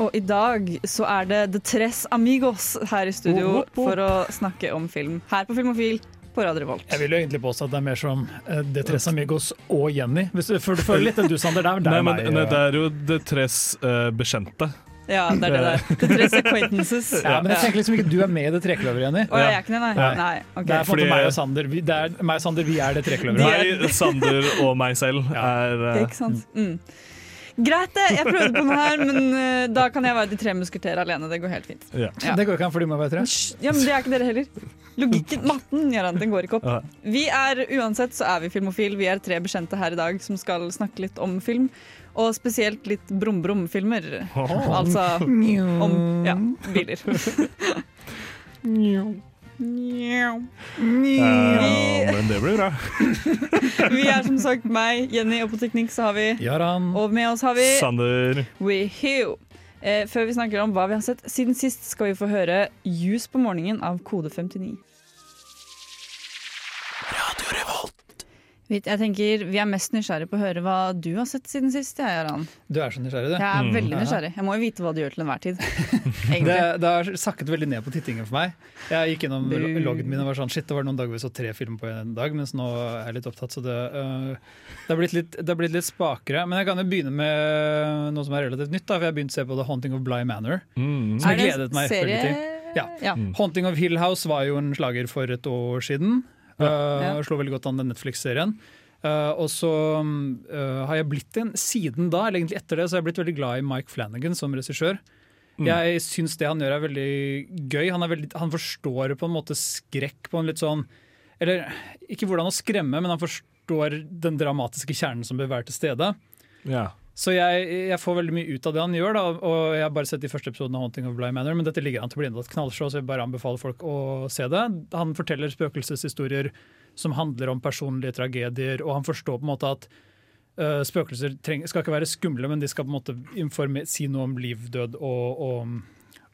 Og i dag så er det The Tres Amigos her i studio for å snakke om film. Her på Filmofil på Radio Revolt. Jeg vil jo egentlig påstå at det er mer som uh, De Tres Amigos og Jenny. Hvis du, føler litt det du, Sander. Det er, det Nei, er men meg. nei, uh, det er jo The tres uh, bekjente. Ja, det er det der. The Tres Acquaintances. ja, men jeg tenker liksom ikke du er med i det trekløveret, Jenny. Å, jeg er ikke det, nei? Nei. Nei, ok. Det er på Fordi- meg og Sander. Vi, det er, meg og Sander, vi er det trekløveret. Meg, Sander og meg selv er eh, Ikke sant? Mm. Greit, det. Jeg prøvde på noe her, men eh, da kan jeg være de tre musketerer alene. Det går helt fint. ja. Ja. Det går ikke an, for de må være tre. Ja, men Det er ikke dere heller. Logikken, matten, gjør han, den går ikke opp. Ja. Vi er uansett så er vi filmofil. Vi er tre bekjente her i dag som skal snakke litt om film. Og spesielt litt brum-brum-filmer. Altså om ja, biler. Ja, men det blir bra. Vi er som sagt meg, Jenny, og på teknikk så har vi Jaran. Og med oss har vi Sander. Eh, før vi snakker om hva vi har sett siden sist, skal vi få høre Juice på morgenen av Kode 59. Jeg tenker Vi er mest nysgjerrig på å høre hva du har sett siden sist. Jeg, Jaran. Du er så nysgjerrig, du. jeg er Mm. veldig nysgjerrig. Jeg må jo vite hva du gjør til enhver tid. Det, det har sakket veldig ned på tittingen for meg. Jeg gikk innom Bu. loggen min og var sånn Shit, det var noen dager vi så tre filmer på en dag, mens nå er jeg litt opptatt, så det, uh, det, har blitt litt, det har blitt litt spakere. Men jeg kan jo begynne med noe som er relativt nytt, da, for jeg har begynt å se på The Haunting of Bly Manor. mm. Som jeg det gledet meg serie? til. Ja. Ja. Haunting of Hill House var jo en slager for et år siden. Uh, Ja. Slo veldig godt an den Netflix-serien. Uh, og så uh, har jeg blitt en Siden da, eller egentlig etter det, så har jeg blitt veldig glad i Mike Flanagan som regissør. Mm. Jeg syns det han gjør er veldig gøy. Han, er veldig, han forstår på en måte skrekk på en litt sånn Eller ikke hvordan å skremme, men han forstår den dramatiske kjernen som bør være til stede. Ja. Så jeg, jeg får veldig mye ut av det han gjør, da, og jeg har bare sett de første episodene av Haunting of Bly Manor, men dette ligger an til å bli et knallshow, så jeg bare anbefaler folk å se det. Han forteller spøkelseshistorier som handler om personlige tragedier, og han forstår på en måte at uh, spøkelser treng, skal ikke være skumle, men de skal på en måte informe, si noe om liv, død og, og,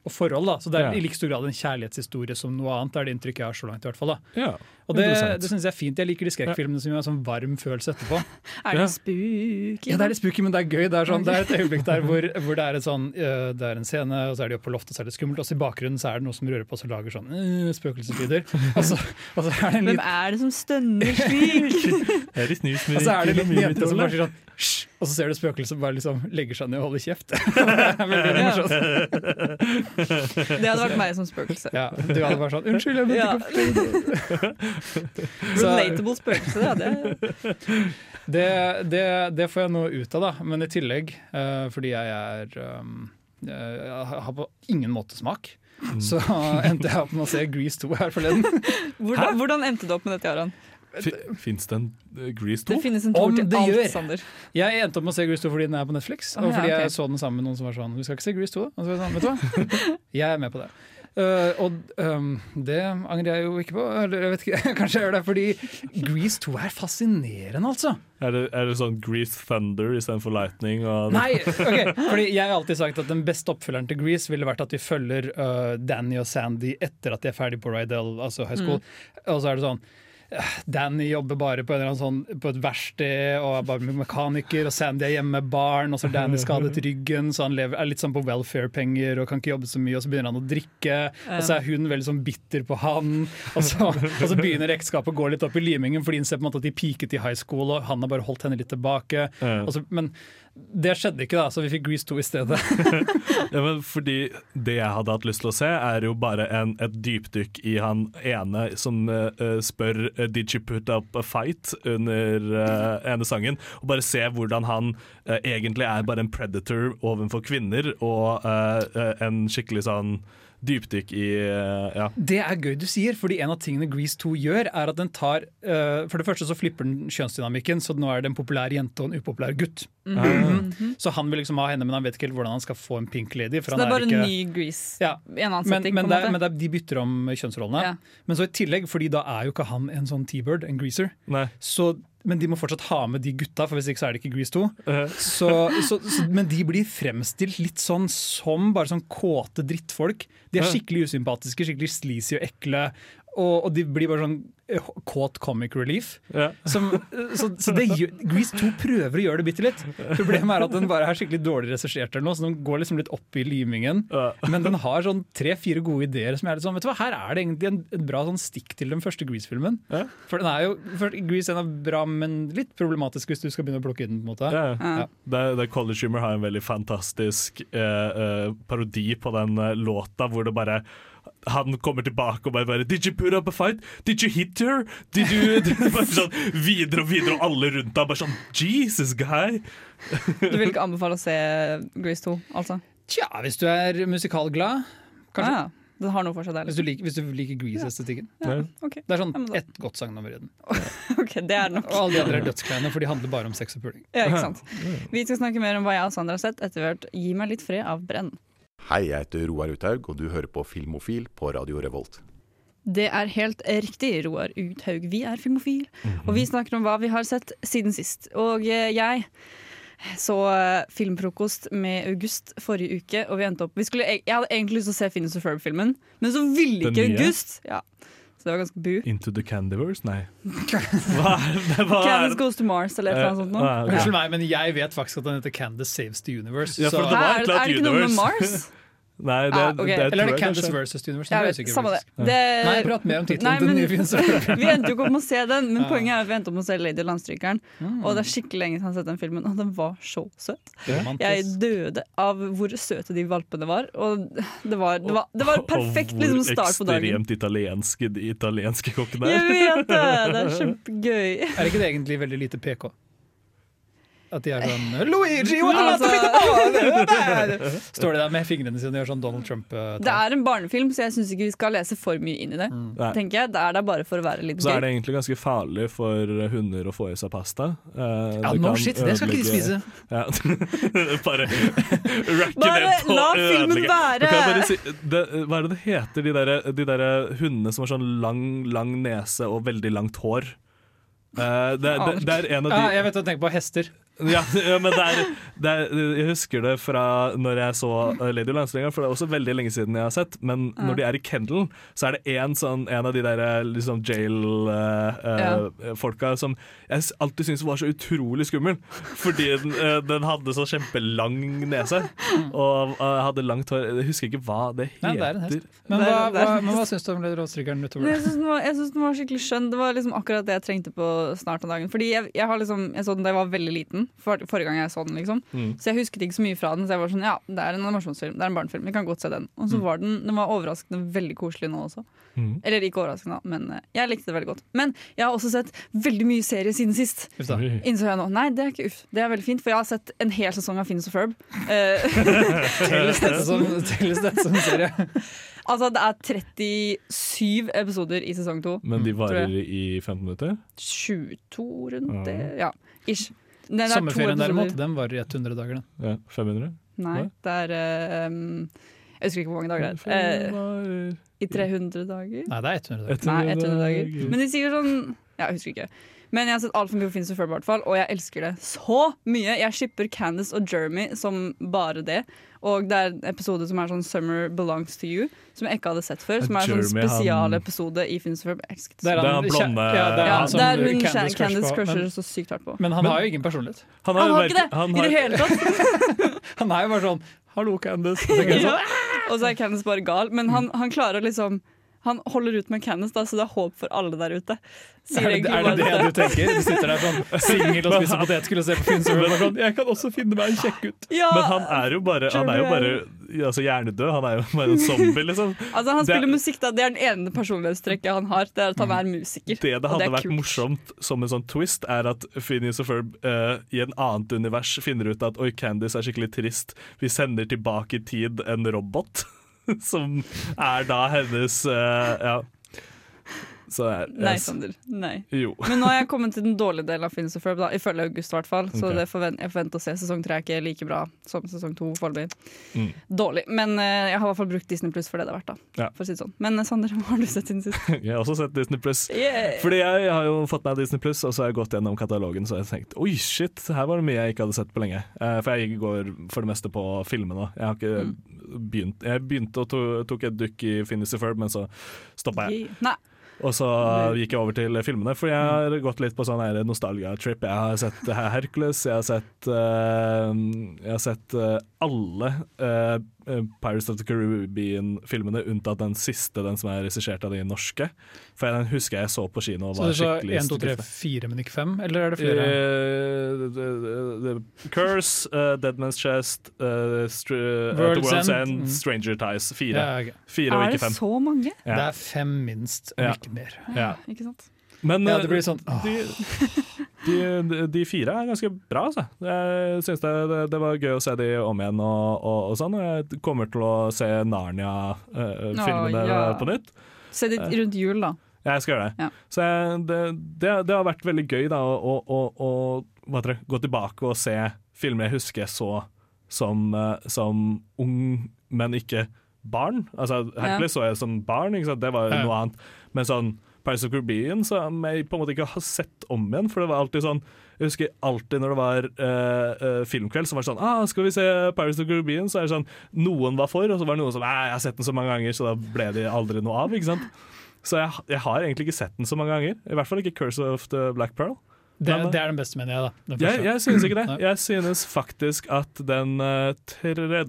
og forhold. Da. Så det er Ja. i like stor grad en kjærlighetshistorie som noe annet, det er det inntrykket jeg har så langt. i hvert fall da. ja. Og det, det syns jeg er fint. Jeg liker de skrekkfilmene som gir en sånn varm følelse etterpå. Er det spooky? Ja, det er litt spooky, men det er gøy. Det er, sånn, det er et øyeblikk der hvor, hvor det, er et sånn, øh, det er en scene, og så er de oppe på loftet, og så er det skummelt, og så i bakgrunnen så er det noe som rører på seg og lager sånn øh, spøkelseslyder. Er Hvem er det som stønner slik? Er det snus og så er det en jente som bare sier sånn Hysj! Og så ser du spøkelset som bare liksom legger seg ned og holder kjeft. det veldig Ja. morsomt. Det hadde vært meg som spøkelse. Ja, du hadde bare sånn Unnskyld, jeg mente Ja. ikke Så- Relatable spøkelse, ja. Det. det, det, det får jeg noe ut av, da. Men i tillegg, uh, fordi jeg er um, Jeg har på ingen måte smak. Så endte jeg opp med å se Grease 2 her forleden. Hvordan, hvordan endte du opp med dette, Aran? Fins det en Grease 2? Det finnes en Om toer til alt, gjør. Sander. Jeg endte opp med å se Grease 2 fordi den er på Netflix. Og ja, fordi jeg så den sammen med noen som var sånn Du skal ikke se Grease 2, da? Og så var jeg sånn, vet du hva? Jeg er med på det. Uh, og um, det angrer jeg jo ikke på. Eller jeg vet ikke, kanskje jeg gjør det fordi Grease 2 er fascinerende, altså. Er det, er det sånn Grease Thunder istedenfor Lightning? Og Nei, ok, fordi Jeg har alltid sagt at den beste oppfølgeren til Grease ville vært at vi følger uh, Danny og Sandy etter at de er ferdig på Rydell, altså high school. Og så er det sånn eh, Danny jobber bare på, en eller annen sånn, på et verksted og er bare mekaniker, og Sandy er hjemme med barn, og så har Danny skadet ryggen, så han lever, er litt sånn på welfare-penger og kan ikke jobbe så mye, og så begynner han å drikke, og så er hun veldig sånn bitter på han, og så, og så begynner ekteskapet å gå litt opp i limingen, fordi hun ser på en måte at de peaket i high school, og han har bare holdt henne litt tilbake. Og så, men det skjedde ikke, da, så vi fikk Grease 2 i stedet. Ja, men fordi Det jeg hadde hatt lyst til å se, er jo bare en, et dypdykk i han ene som eh, spør eh, Did you put up a fight under uh, ene sangen. Og bare se hvordan han uh, egentlig er bare en predator overfor kvinner, og en skikkelig sånn dypdykk i eh, Ja. Det er gøy du sier, fordi en av tingene Grease 2 gjør, er at den tar uh, For det første så flipper den kjønnsdynamikken, så nå er det en populær jente og en upopulær gutt. Mhm. Så han vil liksom ha henne, men han vet ikke helt hvordan han skal få en pink lady. For Så det er bare ikke, en ny Grease Ja. en annen men, setting. men, på det, en er- måte. men det er, de bytter om kjønnsrollene. Ja. Men så i tillegg, fordi da er jo ikke han en sånn T-bird, en greaser. Nei. Så, men de må fortsatt ha med de gutta, for hvis ikke så er det ikke Grease 2. Eh, Så, så, så, men de blir fremstilt litt sånn som bare sånn kåte drittfolk. De er skikkelig usympatiske, skikkelig sleazy og ekle. Og, og de blir bare sånn eh, kåt comic relief. ja. Som, så så det, gjør- Grease 2 prøver å gjøre det bitte litt. Problemet er at den bare er skikkelig dårlig regissert, så den går liksom litt opp i limingen. Ja. Men den har sånn tre-fire gode ideer. Som er litt sånn, vet du hva, Her er det egentlig en, en bra sånn stikk til den første Grease-filmen. Ja. For den er jo, for Grease er bra, men litt problematisk hvis du skal begynne å plukke i den. på en måte Ja. Ja. Det, det College Humor har en veldig fantastisk eh, eh, parodi på den eh, låta, hvor det bare han kommer tilbake og bare, bare Did you put up a fight? Did you hit her? Did you bare sånn Videre og videre, og alle rundt deg bare sånn Jesus, guy! Du vil ikke anbefale å se Grease 2, altså? Tja, hvis du er musikalglad, kanskje. Ah, ja. Den har noe for seg der. Hvis du Liksom. liker, hvis du liker Grease-estetikken. Ja. Ok, Det er sånn Ja, ett godt sangnummer i den. ok, det er nok. Og alle de andre er dødskleine, for de handler bare om sex og puling. Ja, ikke sant. Vi skal snakke mer om hva jeg og Sander har sett etter hvert Gi meg litt fred av Brenn. Hei, jeg heter Roar Uthaug, og du hører på Filmofil på Radio Revolt. Det er helt riktig, Roar Uthaug. Vi er Filmofil, og vi snakker om hva vi har sett siden sist. Og eh, jeg så eh, filmfrokost med August forrige uke, og vi endte opp vi skulle, Jeg hadde egentlig lyst til å se Finnes og Ferb-filmen, men så ville ikke? August. Ja. Så det var ganske bu. Into the Candyverse? Nei. Hva er det? Hva Candice? Goes to Mars eller annet sånt. Eh, noe. Unnskyld meg, men jeg vet faktisk at den heter Candace Saves the Universe. Ja, for så, det var et er, er det ikke noe med Mars? Nei, det, Ah, okay. det, eller er tror det jeg Candace versus Universe? Jeg Det er vet, jeg samme det. det Nei, prat mer om tittelen. Vi endte jo ikke opp med å se den, men Ja. poenget er at vi endte opp med å se Lady Landstrykeren. Mm. Og det er skikkelig lenge siden jeg har sett den filmen, og den var så søt. Jeg døde av hvor søte de valpene var. Og det var, det var, det var perfekt Og liksom, start på Hvor ekstremt italienske de italienske kokkene Jeg er. vet det! Det er kjempegøy. Er ikke det egentlig veldig lite PK? At de er sånn Luigi, what Altså- Står de der med fingrene sine og gjør sånn Donald Trump? -tall. Det er en barnefilm, så jeg syns ikke vi skal lese for mye inn i det. Mm. Tenker jeg, Det er der bare for å være litt Så er det egentlig ganske farlig for hunder å få i seg pasta. Eh, Ja, no shit, det skal ikke de spise. Ja. bare rakke Bare ned på la filmen være! Si, det, hva er det det heter, de der, de der hundene som har sånn lang, lang nese og veldig langt hår? Uh, det, det, det er en av de Ja, jeg vet hva du tenker på. Hester. Ja, ja men det er, det er, jeg husker det fra når jeg så uh, Lady Landstrenger, for det er også veldig lenge siden jeg har sett. Men når de er i kennelen, så er det en, sånn, en av de der uh, liksom jail-folka som jeg alltid syntes var så utrolig skummel. Fordi den, uh, den hadde så kjempelang nese og uh, hadde langt hår. Jeg husker ikke hva det Nei, heter. det er en hest. Men Det er- hva, hva, men hva syns du om Lady Råstrykeren utover det? jeg syns den, den var skikkelig skjønn. Det var liksom akkurat det jeg trengte på snart av dagen. Fordi jeg, jeg, har liksom, jeg så den da jeg var veldig liten, for, forrige gang jeg så den. liksom Mm. Så jeg husket ikke så mye fra den. Så jeg var sånn, ja, det er en animasjonsfilm, det er en barnefilm. Vi kan godt se den. Og Mm. så var den, den var overraskende veldig koselig nå også. Mm. Eller ikke overraskende, men eh, jeg likte det veldig godt. Men jeg har også sett veldig mye serie siden sist. Innså jeg nå. Nei, det er ikke uff. Det er veldig fint, for jeg har sett en hel sesong av Finnes og Ferb. Eh, Telles dette som, som serie? altså, det er 37 episoder i sesong to. Men de Mm, varer i 15 minutter? 22 rundt det. Ja. Ja, ish. Er Sommerferien derimot, den varer i 100 dager. Den. Ja, 500? Nei, Hva? det er um, Jeg husker ikke hvor mange dager det er. Eh, I 300 dager? Nei, det er 100 dager. Nei, 100 dager. Men de sier sånn Ja, jeg husker ikke. Men jeg har sett altfor mye på Finnes og Ferb, i hvert og jeg elsker det så mye. Jeg shipper Candice og Jeremy som bare det. Og det er en episode som er sånn 'Summer Belongs to You', som jeg ikke hadde sett før. Som er en sånn spesialepisode i Finn og Ferb. Det det. er han blonde- Ja, det er han som der hun Candice Candice, crusher Men, så sykt hardt på. men han har jo ingen personlighet. Han Han har ikke det han i det hele tatt! Han er jo bare sånn 'hallo, Candice'. Ja. Og så er Candice bare gal, men han, han klarer liksom Han holder ut med Candice, da, så det er håp for alle der ute. Sier Er det, er det det du tenker? Du sitter der sånn singel og spiser potetgull og ser på Finns og er sånn 'Jeg kan også finne meg en kjekk gutt'. Ja, Men han er jo bare, han er jo bare altså, hjernedød. Han er jo bare en zombie, liksom. altså Han det- spiller musikk, da. Det er den ene personlighetstrekket han har. Det er at han er musiker. Det det det hadde vært kult. morsomt som en sånn twist, er at Phineas og Ferb uh, i en annet univers finner ut at Oi, Candice er skikkelig trist. Vi sender tilbake i tid en robot. som er da hennes uh, Ja. Så jeg, Nei, Sander. Nei. Jo. Men nå har jeg kommet til den dårlige delen av Finnes og Ferb, da, ifølge August i hvert fall. Så Ok. det forvent, jeg forventer å se sesong tre er ikke like bra som sesong to foreløpig. Mm. Dårlig. Men uh, jeg har i hvert fall brukt Disney Pluss for det det er verdt, da. Ja. For å si det sånn. Men eh, Sander, hva har du sett siden sist? Jeg har også sett Disney Pluss. Yeah. Fordi jeg har jo fått meg Disney Pluss, og så har jeg gått gjennom katalogen så har jeg tenkt oi shit, her var det mye jeg ikke hadde sett på lenge. Uh, for jeg går for det meste på filmene. Jeg har ikke Mm. begynt Jeg begynte og to, tok et dukk i Finnes og Ferb, men så stoppa jeg. Nei. Og så gikk jeg over til filmene, for jeg har gått litt på sånn nostalgia-trip. Jeg har sett Hercules, jeg har sett uh, Jeg har sett uh, alle eh, Pirates of the Caribbean-filmene, unntatt den siste, den som er regissert av de norske. For den husker jeg så på kino og Så var Så det skikkelig 1, 2, 3, skuffet. 4, men ikke 5? Eller er det flere? Uh, the- the- the Curse, uh, Dead Man's Chest, uh, World's World's End. End, Mm. Stranger Ties. Fire. Ja, okay. Fire og Er det så mange? Ja. Det er fem minst, og ikke mer. Ja. Ikke sant? Men Ja, eh, det blir sånn åh. De, de, fire er ganske bra, altså. Jeg syns det, det, det var gøy å se de om igjen og, og, og sånn. Jeg kommer til å se Narnia-filmene uh, ja. på nytt. Se de rundt jul, da. Jeg skal gjøre det. Ja. Så jeg, det, det, har vært veldig gøy da, å, å, å, heter gå tilbake og se filmer jeg husker jeg så som, eh, som ung, men ikke barn. Altså, Hercules så jeg som barn, det var Ja. noe annet. Men sånn Pirates of Caribbean som jeg på en måte ikke har sett om igjen. For det var alltid sånn Jeg husker alltid når det var eh, eh, filmkveld, så var det sånn ah, 'Skal vi se Pirates of Caribbean?' Så er det sånn Noen var for, og så var det noen som 'Nei, jeg har sett den så mange ganger', så da ble det aldri noe av. ikke sant? Så jeg, jeg har egentlig ikke sett den så mange ganger. I hvert fall ikke 'Curse of the Black Pearl'. Det, Men- det er den beste, mener jeg. da Jeg, jeg synes ikke det. Jeg synes faktisk at den eh, tredje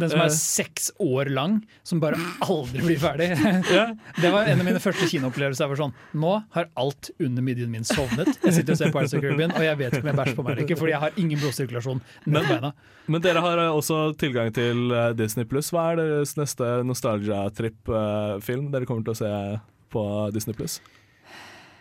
Den som eh. er seks år lang, som bare aldri blir ferdig. Det var en av mine første kinoopplevelser. Jeg var sånn, Nå har alt under midjen min sovnet. Jeg sitter og ser Pirates of Caribbean, og jeg vet ikke om jeg bæsjer på meg eller ikke, fordi jeg har ingen blodsirkulasjon på beina. Men dere har eh, også tilgang til eh, Disney Pluss. Hva er deres neste nostalgia-trip-film dere kommer til å se på Disney Pluss?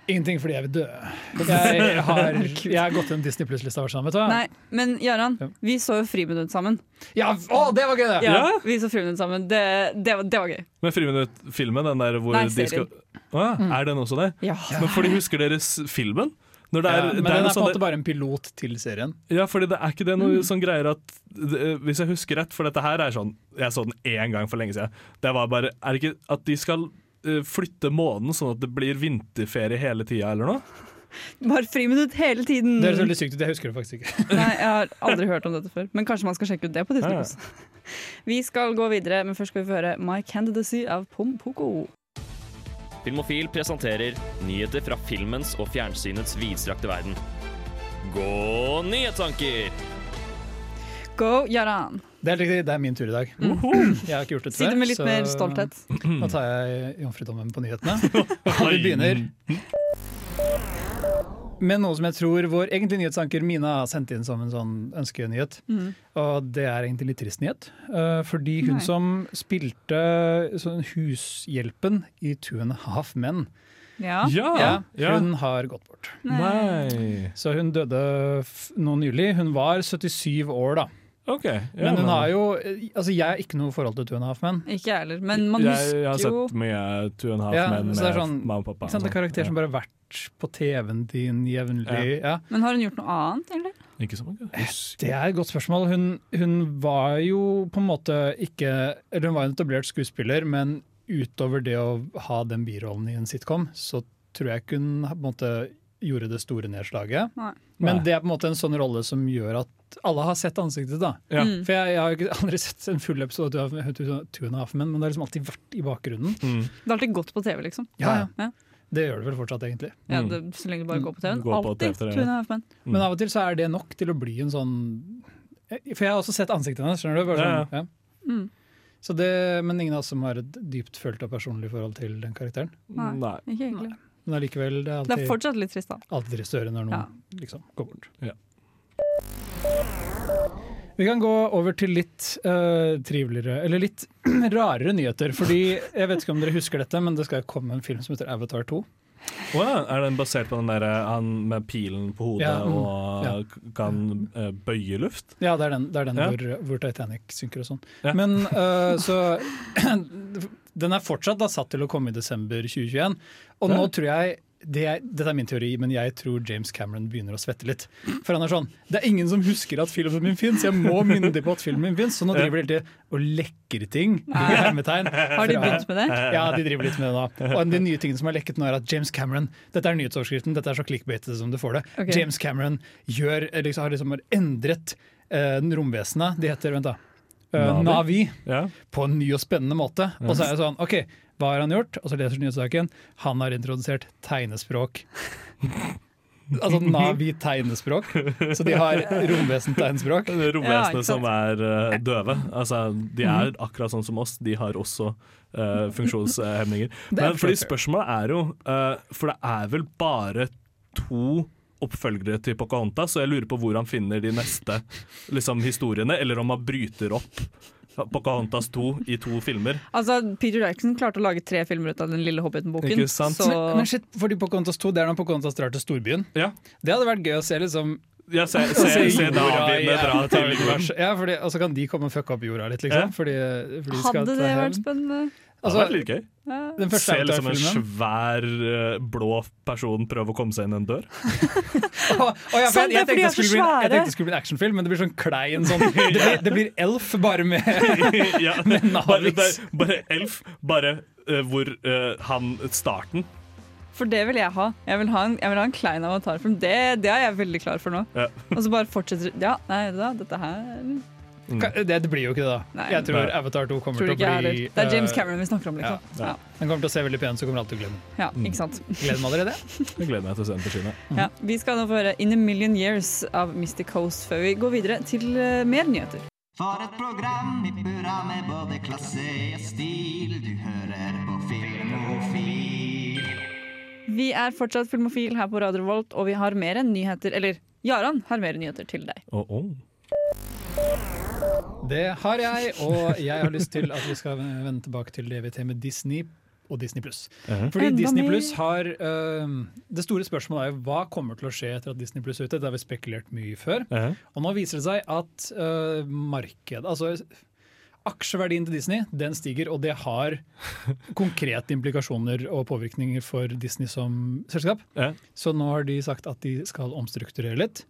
Ingenting fordi jeg vil dø. Jeg har, jeg har gått gjennom Disney Pluss-lista vår sammen. vet du? Nei, men Jaran, Ja. vi så jo Friminutt sammen. Ja, å, det var gøy, det! Ja, Ja? Vi så Friminutt sammen. Det, det, var, det var gøy. Men Friminutt-filmen, den der hvor Nei, de skal Å ja, Er den også det? Ja. Men fordi husker dere filmen? Når det er, Ja, men det den er på en sånn måte bare en pilot til serien. Ja, fordi det er ikke det noe sånn greier at det- Hvis jeg husker rett, for dette her er sånn Jeg så den én gang for lenge siden. Det var bare Er det ikke at de skal flytte månen sånn at det blir vinterferie hele tida, eller noe? Bare friminutt hele tiden. Det høres veldig sykt ut, jeg husker det faktisk ikke. Nei, jeg har aldri hørt om dette før. Men kanskje man skal sjekke ut det på Disney+. Ja, ja. Vi skal gå videre, men først skal vi få høre My Candidacy av Pom Poko. Filmofil presenterer nyheter fra filmens og fjernsynets vidstrakte verden. Gå nyhetstanker! Go, Jaran. Det er helt riktig, det er min tur i dag. Jeg har ikke gjort det Si det med litt mer stolthet. Nå tar jeg jomfrudommen på nyhetene. Og vi begynner med noe som jeg tror vår egentlig nyhetsanker Mina har sendt inn som en sånn ønskenyhet. Mm. Og det er egentlig litt trist nyhet. Eh, fordi hun Nei. som spilte sånn hushjelpen i Two and a Half Men, Ja. Ja! ja. hun har gått bort. Nei. Så hun døde f nå nylig. Hun var 77 år, da. OK. Ja, Men hun har jo Altså, jeg har ikke noe forhold til Two and a Half Men. Ikke jeg heller, men man husker jo jeg har sett mye Two and a Half Ja, Men med sånn- mamma og pappa. Ikke sant? Det er karakterer som bare har vært på TV-en din jevnlig. Ja. Men har hun gjort noe annet, eller? Ikke så mange. Det er et godt spørsmål. Hun, hun var jo på en måte ikke Eller hun var en etablert skuespiller, men utover det å ha den birollen i en sitcom, så tror jeg ikke hun på en måte gjorde det store nedslaget. Nei. Men det er på en måte en sånn rolle som gjør at alle har sett ansiktet. da. Ja. Mm. For jeg, jeg har ikke aldri sett en full episode av Two and a Half Men, men det har liksom alltid vært i bakgrunnen. Mm. Det har alltid gått på TV, liksom. Ja, Ja. Det gjør det vel fortsatt, egentlig. Ja, Mm. det, så lenge det bare går på TV-en. Alltid Two and a Half Men. Mm. Men av og til så er det nok til å bli en sånn For jeg har også sett ansiktet hennes, skjønner du? Bare Ja, sånn, ja. Mm. Så det, men ingen av oss som har et dypt følt og personlig forhold til den karakteren. Nei. Nei. Ikke egentlig. Men allikevel, det er Det er fortsatt litt trist, da. alltid trist å høre når noen Ja. liksom går bort. Ja. Vi kan gå over til litt uh, triveligere, eller litt rarere nyheter. Fordi Jeg vet ikke om dere husker dette, men det skal komme en film som heter Avatar 2. Å ja, er den basert på den der, han med pilen på hodet Ja, mm, og ja. kan uh, bøye luft? Ja, det er den, det er den hvor, hvor Titanic synker og sånn. Men uh, så Den er fortsatt da satt til å komme i desember 2021. Og nå tror jeg det er, Dette er min teori, men jeg tror James Cameron begynner å svette litt. For han er sånn Det er ingen som husker at filmen min fins, jeg må minne dem på at filmen min fins. Så nå driver de hele tiden og lekker ting. hermetegn. Har de begynt med det? Ja, de driver litt med det nå. Og de nye tingene som er lekket nå, er at James Cameron Dette er nyhetsoverskriften, dette er så clickbaitete som du får det. Okay. James Cameron gjør, liksom, har liksom endret uh, romvesenet, de heter vent da, uh, Navi? Navi, Ja. på en ny og spennende måte. Og så er det sånn, ok, hva har han gjort? Og så leser du nyhetssaken. Han har introdusert tegnespråk. Altså Navi-tegnespråk. Så de har er Ja, Romvesenet sant? som er uh, døve. Altså, de er akkurat sånn som oss, de har også uh, funksjonshemninger. Er Men fordi spørsmålet er jo uh, For det er vel bare to oppfølgere til Pocahontas, så jeg lurer på hvor han finner de neste liksom, historiene, eller om han bryter opp Pocahontas 2 i to filmer. Altså, Peter Jackson klarte å lage tre filmer ut av den lille Hobbiten-boken. Så Men, men shit, fordi Pocahontas 2, det er når Pocahontas drar til storbyen. Ja. Det hadde vært gøy å se liksom Ja, se, se, se, se, jorda i dra til Avatar-universet. Ja, fordi, og så kan de komme og fucke opp jorda litt, liksom. Ja. Fordi, fordi hadde det vært spennende? Det Altså, hadde vært litt gøy. Den første Se liksom en svær eh, blå person prøve å komme seg inn en dør. oh, oh ja, for jeg, jeg, det tenkte det skulle bli, jeg tenkte det skulle bli en actionfilm, men det blir sånn klein sånn Det blir, det blir Elf, bare med ja, Med bare, bare, bare Elf, bare uh, hvor uh, han Starten. For det vil jeg ha. Jeg vil ha en, jeg vil ha en klein avatarfilm. Det, det er jeg veldig klar for nå. Ja. Og så bare fortsetter Ja, nei, da, dette her Ka- det, det blir jo ikke det, da. Nei. Jeg tror Nei. Avatar 2 kommer til å bli Det er James eh, Cameron vi snakker om, liksom. ja. Ja, Den kommer til å se veldig pen ut, så kommer alltid til å glemme den. ja, ikke sant. Gleder meg allerede. Jeg gleder meg til å se den på kino. Ja, vi skal nå få høre In a Million Years av Mystic Coast før vi går videre til eh, mer nyheter. For et program i burra med både klasse og stil. Du hører på Filmofil. Vi er fortsatt Filmofil her på Radio Volt, og vi har mer enn nyheter Eller Jaran har mer nyheter til deg. Oh, oh. Det har jeg, og jeg har lyst til at vi skal vende tilbake til DVT med Disney og Disney Pluss. Eh, Fordi Enda Disney mer. Pluss har uh, Det store spørsmålet er jo hva kommer til å skje etter at Disney Pluss er ute. Det har vi spekulert mye i før. eh. Og nå viser det seg at uh, markedet Altså aksjeverdien til Disney den stiger, og det har konkrete implikasjoner og påvirkninger for Disney som selskap. Ja. Så nå har de sagt at de skal omstrukturere litt.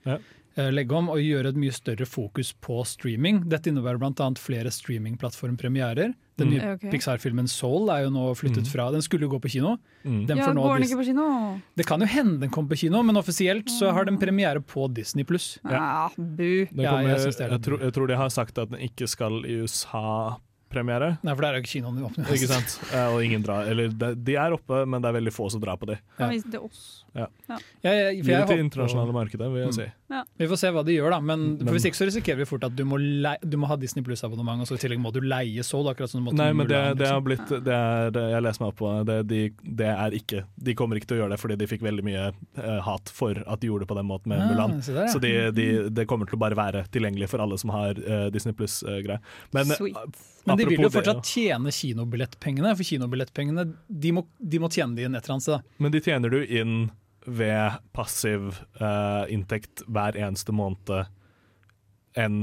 Ja. eh, Legge om og gjøre et mye større fokus på streaming. Dette innebærer bl.a. flere streamingplattformpremierer. Den Mm. nye Ok. Pixar-filmen Soul er jo nå flyttet fra Den skulle jo gå på kino. Mm. Den Ja, nå går den ikke på kino? Det kan jo hende den kommer på kino, men offisielt så har den premiere på Disney pluss. Ja, bu. Det Ja, jeg jeg, synes det er litt tror, jeg tror de har sagt at den ikke skal i USA-premiere. Nei, for der er jo ikke kinoen åpne. Ikke sant? Eh, Og ingen drar. Eller de, de er oppe, men det er veldig få som drar på de. Kan vise det til oss. Jeg, Gi jeg, for jeg det til internasjonale markedet, vil jeg si. Vi får se hva de gjør, da. Men, Men- hvis ikke så risikerer vi fort at du må, leie, du må ha Disney Pluss-abonnement, og så i tillegg må du leie Soul. akkurat som du måtte Nei, men det, det har liksom. blitt det er, Jeg leser meg opp på det. Det, de, det er ikke De kommer ikke til å gjøre det fordi de fikk veldig mye eh, hat for at de gjorde det på den måten med Ah, Mulan. Så, der, ja. Så de, de, det kommer til å bare være tilgjengelig for alle som har uh, Disney Pluss-greie. men eh, Men de vil jo fortsatt tjene kinobillettpengene, for kinobillettpengene de må, de må tjene de inn et eller annet sted. Men de tjener du inn ved passiv uh, inntekt hver eneste måned en,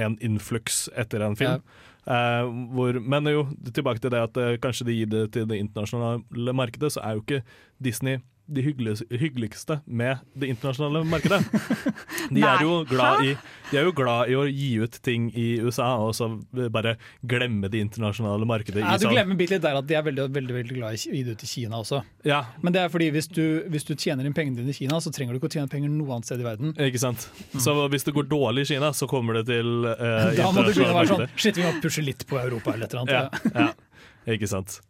en influks etter en film. Eh, hvor, men jo, tilbake til det at uh, kanskje de gir det til det internasjonale markedet, så er jo ikke Disney de hyggeligste, med det internasjonale markedet. De er, jo glad i, de er jo glad i å gi ut ting i USA, og så bare glemme det internasjonale markedet. Ja, du sånn- glemmer litt der at de er veldig, veldig, veldig glad i å gi det ut i Kina også. Ja, Men det er fordi hvis du, hvis du tjener inn pengene dine i Kina, så trenger du ikke å tjene penger noe annet sted i verden. Ikke sant? Så hvis det går dårlig i Kina, så kommer det til eh, Da må du begynne å være sånn Shit, vi må pushe litt på Europa eller et eller annet. Ja, ja, ikke sant.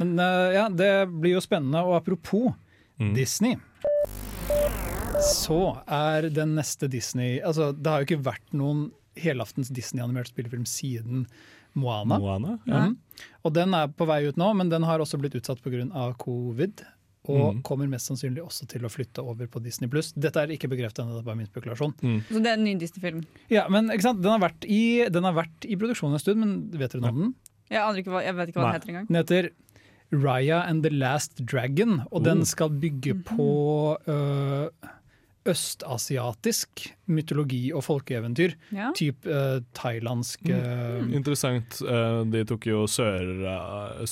Men eh, ja, det blir jo spennende. Og apropos Mm. Disney. Så er den neste Disney Altså, det har jo ikke vært noen helaftens Disney-animert spillefilm siden Moana. Moana? Ja. mm. Og den er på vei ut nå, men den har også blitt utsatt pga. covid. Og mm. kommer mest sannsynlig også til å flytte over på Disney pluss. Dette er ikke bekreftet ennå, det er bare min spekulasjon. Så det er en ny Disney-film. Ja, men ikke sant? Den, har vært i, den har vært i produksjon en stund, men vet dere noe om den? Jeg ikke jeg vet ikke hva Nei. den heter engang. Den heter Raya and the Last Dragon, og den skal bygge på øh, østasiatisk mytologi og folkeeventyr. Ja. Typ øh, thailandsk Mm. Interessant. Eh, De tok jo sør, eh,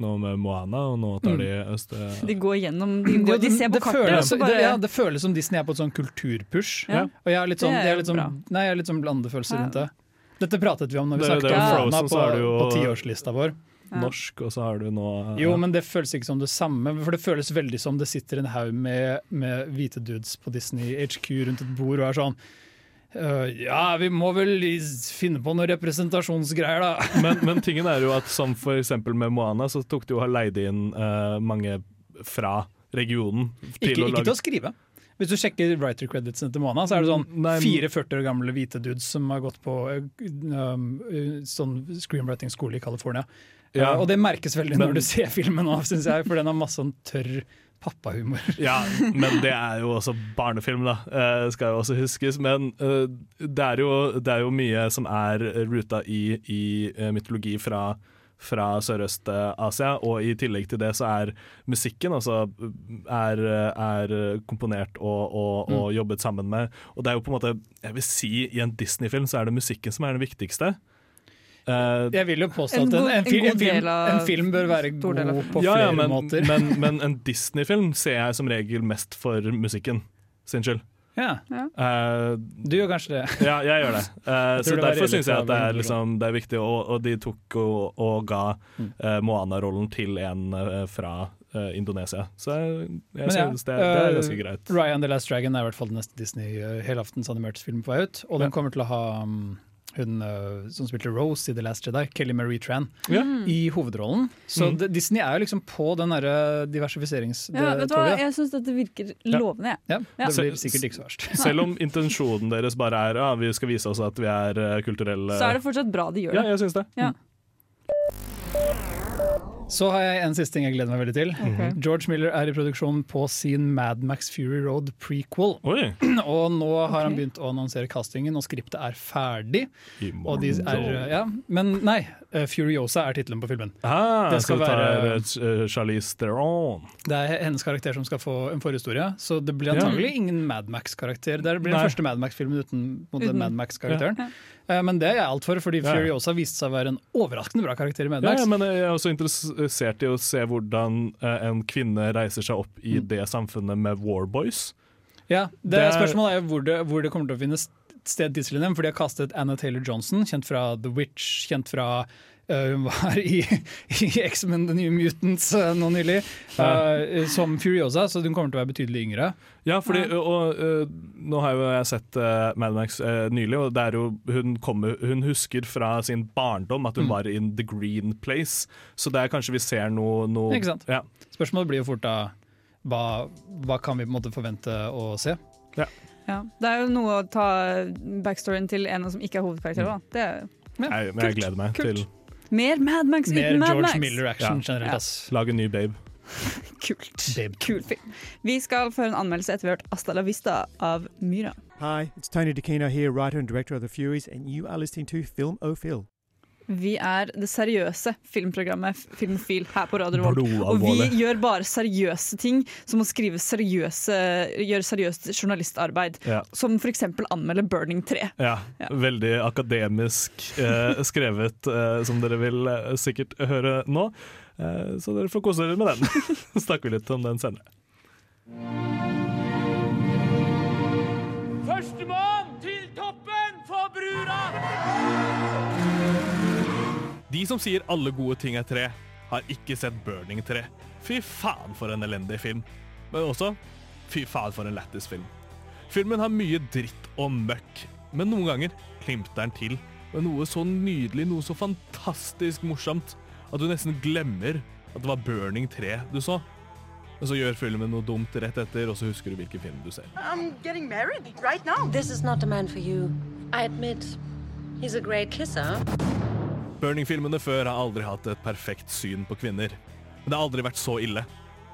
nå med Moana, og nå tar de øst... eh, De går gjennom De, Det- går, de ser på det kartet, føles, bare det, ja, det føles som Disney er på et sånn kulturpush. Ja. Og jeg har litt sånn, Det er jeg litt sånn, nei, jeg har litt sånn blandefølelser Ja. rundt det. Dette pratet vi om når vi Det- snakket om Frozen, Moana på, jo- på tiårslista vår. Norsk, og så har du nå Jo, men det føles ikke som det samme. For det føles veldig som det sitter en haug med, med hvite dudes på Disney HQ rundt et bord og er sånn Uh, ja, vi må vel finne på noen representasjonsgreier, da. men, men tingen er jo at som for eksempel med Moana, så tok de jo og leide inn uh, mange fra regionen. Ikke, å ikke til å skrive. Hvis du sjekker writer creditsene til Mona, så er det sånn Nei, men- 44 år gamle hvite dudes som har gått på øh, um, øh, sånn screenwriting-skole i California. Ja. Uh, og det merkes veldig Men- når du ser filmen nå, syns jeg, for den har masse sånn tørr pappahumor. Ja, men det er jo også barnefilm, da. eh, skal jo også huskes. Men eh, det, er jo, det er jo mye som er ruta i, i eh, mytologi fra, fra Sørøst-Asia, og i tillegg til det så er musikken altså er, er komponert og, og, og jobbet sammen med. Og det er jo på en måte, jeg vil si i en Disney-film så er det musikken som er det viktigste. Uh, Jeg vil jo påstå En at en, en, en en, film, en film bør være god på ja, flere ja, men, måter. Men, men en Disney-film ser jeg som regel mest for musikken sin skyld. Ja, Eh, du gjør kanskje det. Ja, jeg gjør det. Eh, så det Derfor syns jeg at det er, liksom, det er viktig, og, og de tok og, og ga eh, Moana-rollen til en fra Indonesia. Så jeg, jeg ja, synes det, det er ganske greit. Ryan the Last Dragon er i hvert fall den neste Disney uh, helaftens animerte film på vei ut. Og den kommer til å ha um, hun uh, som spilte Rose i The Last Jedi, Kelly Marie Tran, Ja. i hovedrollen. Så Mm. Disney er jo liksom på den derre diversifiserings... Ja, vet du hva? Jeg syns dette virker lovende. jeg. Ja, Ja. det blir sikkert ikke så verst. Selv om intensjonen deres bare er ja, vi skal vise oss at vi er eh, kulturelle Så er det fortsatt bra de gjør det. Ja, jeg syns det. Ja. Så har jeg en siste ting jeg gleder meg veldig til. Okay. George Miller er i produksjon på sin Mad Max Fury Road prequel. Oi! Og nå har han begynt å annonsere castingen, og skriptet er ferdig. Og de er, ja, men nei, eh, Furiosa er tittelen på filmen. Ah, Det skal skal være- uh, Charlize Theron. Det er hennes karakter som skal få en forhistorie, så det blir Ja. antagelig ingen Mad Max-karakter. Det blir den Nei. første Mad Max-filmen uten, Uten. Mad Max-karakteren. Ja. Eh, Men det er jeg alt for, fordi Ja. Furiosa viste seg å være en overraskende bra karakter i Mad Max. ja, men jeg er også interessert i å se hvordan eh, en kvinne reiser seg opp i Mm. det samfunnet med Warboys. Ja, det, Det Spørsmålet er hvor det, hvor det kommer til å finne sted tidselen dem, for de har kastet Anna Taylor-Johnson, kjent fra The Witch, kjent fra eh, hun var i, i X-Men The New Mutants uh, nå nylig, eh, som Furiosa, så hun kommer til å være betydelig yngre. Ja, fordi, og, og, nå har jo jeg sett uh, Mad Max uh, nylig, og det er jo, hun, kommer, hun husker fra sin barndom at hun Mm. var in The Green Place, så det er kanskje vi ser noe, noe Ikke sant? Ja. Spørsmålet blir jo fort da hva, hva kan vi på en måte forvente å se? Ja. Det er jo noe å ta backstoryen til en som ikke er hovedkarakter. Da. Det er Jeg, men jeg gleder meg Kult. til mer Mad Max Mer uten Mad George Max! Miller-action Ja. generelt. Ja. ass. lage en ny Babe. Kult. Babe. Kul film. Vi skal føre en anmeldelse etter vi har hørt Asta la Vista av Myra. Hi, it's Tony DeCino here, writer and director of The Furies, and you are listening to Film O Phil. Vi er det seriøse filmprogrammet Filmofil her på Radio Revolt. Og vi gjør bare seriøse ting, som å skrive seriøse, gjøre seriøst journalistarbeid. Ja. Som f.eks. anmelde Burning 3. Ja, Ja. veldig akademisk eh, skrevet, eh, som dere vil eh, sikkert høre nå. Eh, så dere får kose dere med den. Så snakker vi litt om den senere. De som sier alle gode ting er tre, har ikke sett Burning 3. Fy faen for en elendig film. Men også fy faen for en lættis film. Filmen har mye dritt og møkk, men noen ganger klimter den til med noe så nydelig, noe så fantastisk morsomt, at du nesten glemmer at det var Burning 3 du så. Men så gjør filmen noe dumt rett etter, og så husker du hvilken film du ser. I'm getting married right now. This is not the man for you. I admit, he's a great kisser. Burning-filmene før har aldri hatt et perfekt syn på kvinner. Men det har aldri vært så ille.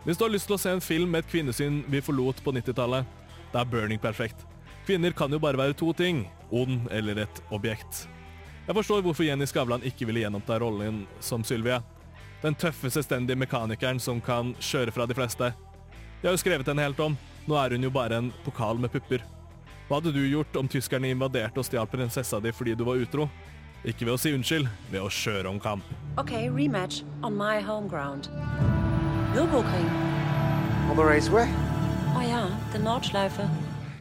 Hvis du har lyst til å se en film med et kvinnesyn vi forlot på 90-tallet, da er Burning perfekt. Kvinner kan jo bare være to ting. Ond eller et objekt. Jeg forstår hvorfor Jenny Skavlan ikke ville gjenoppta rollen som Sylvia. Den tøffe, selvstendige mekanikeren som kan kjøre fra de fleste. Jeg har jo skrevet henne helt om. Nå er hun jo bare en pokal med pupper. Hva hadde du gjort om tyskerne invaderte og stjal prinsessa di fordi du var utro? Ikke ved å si unnskyld, ved å kjøre om kamp. Ok, rematch on my home ground. Nürburgring. On the raceway? Oh ja, the Nordschleife.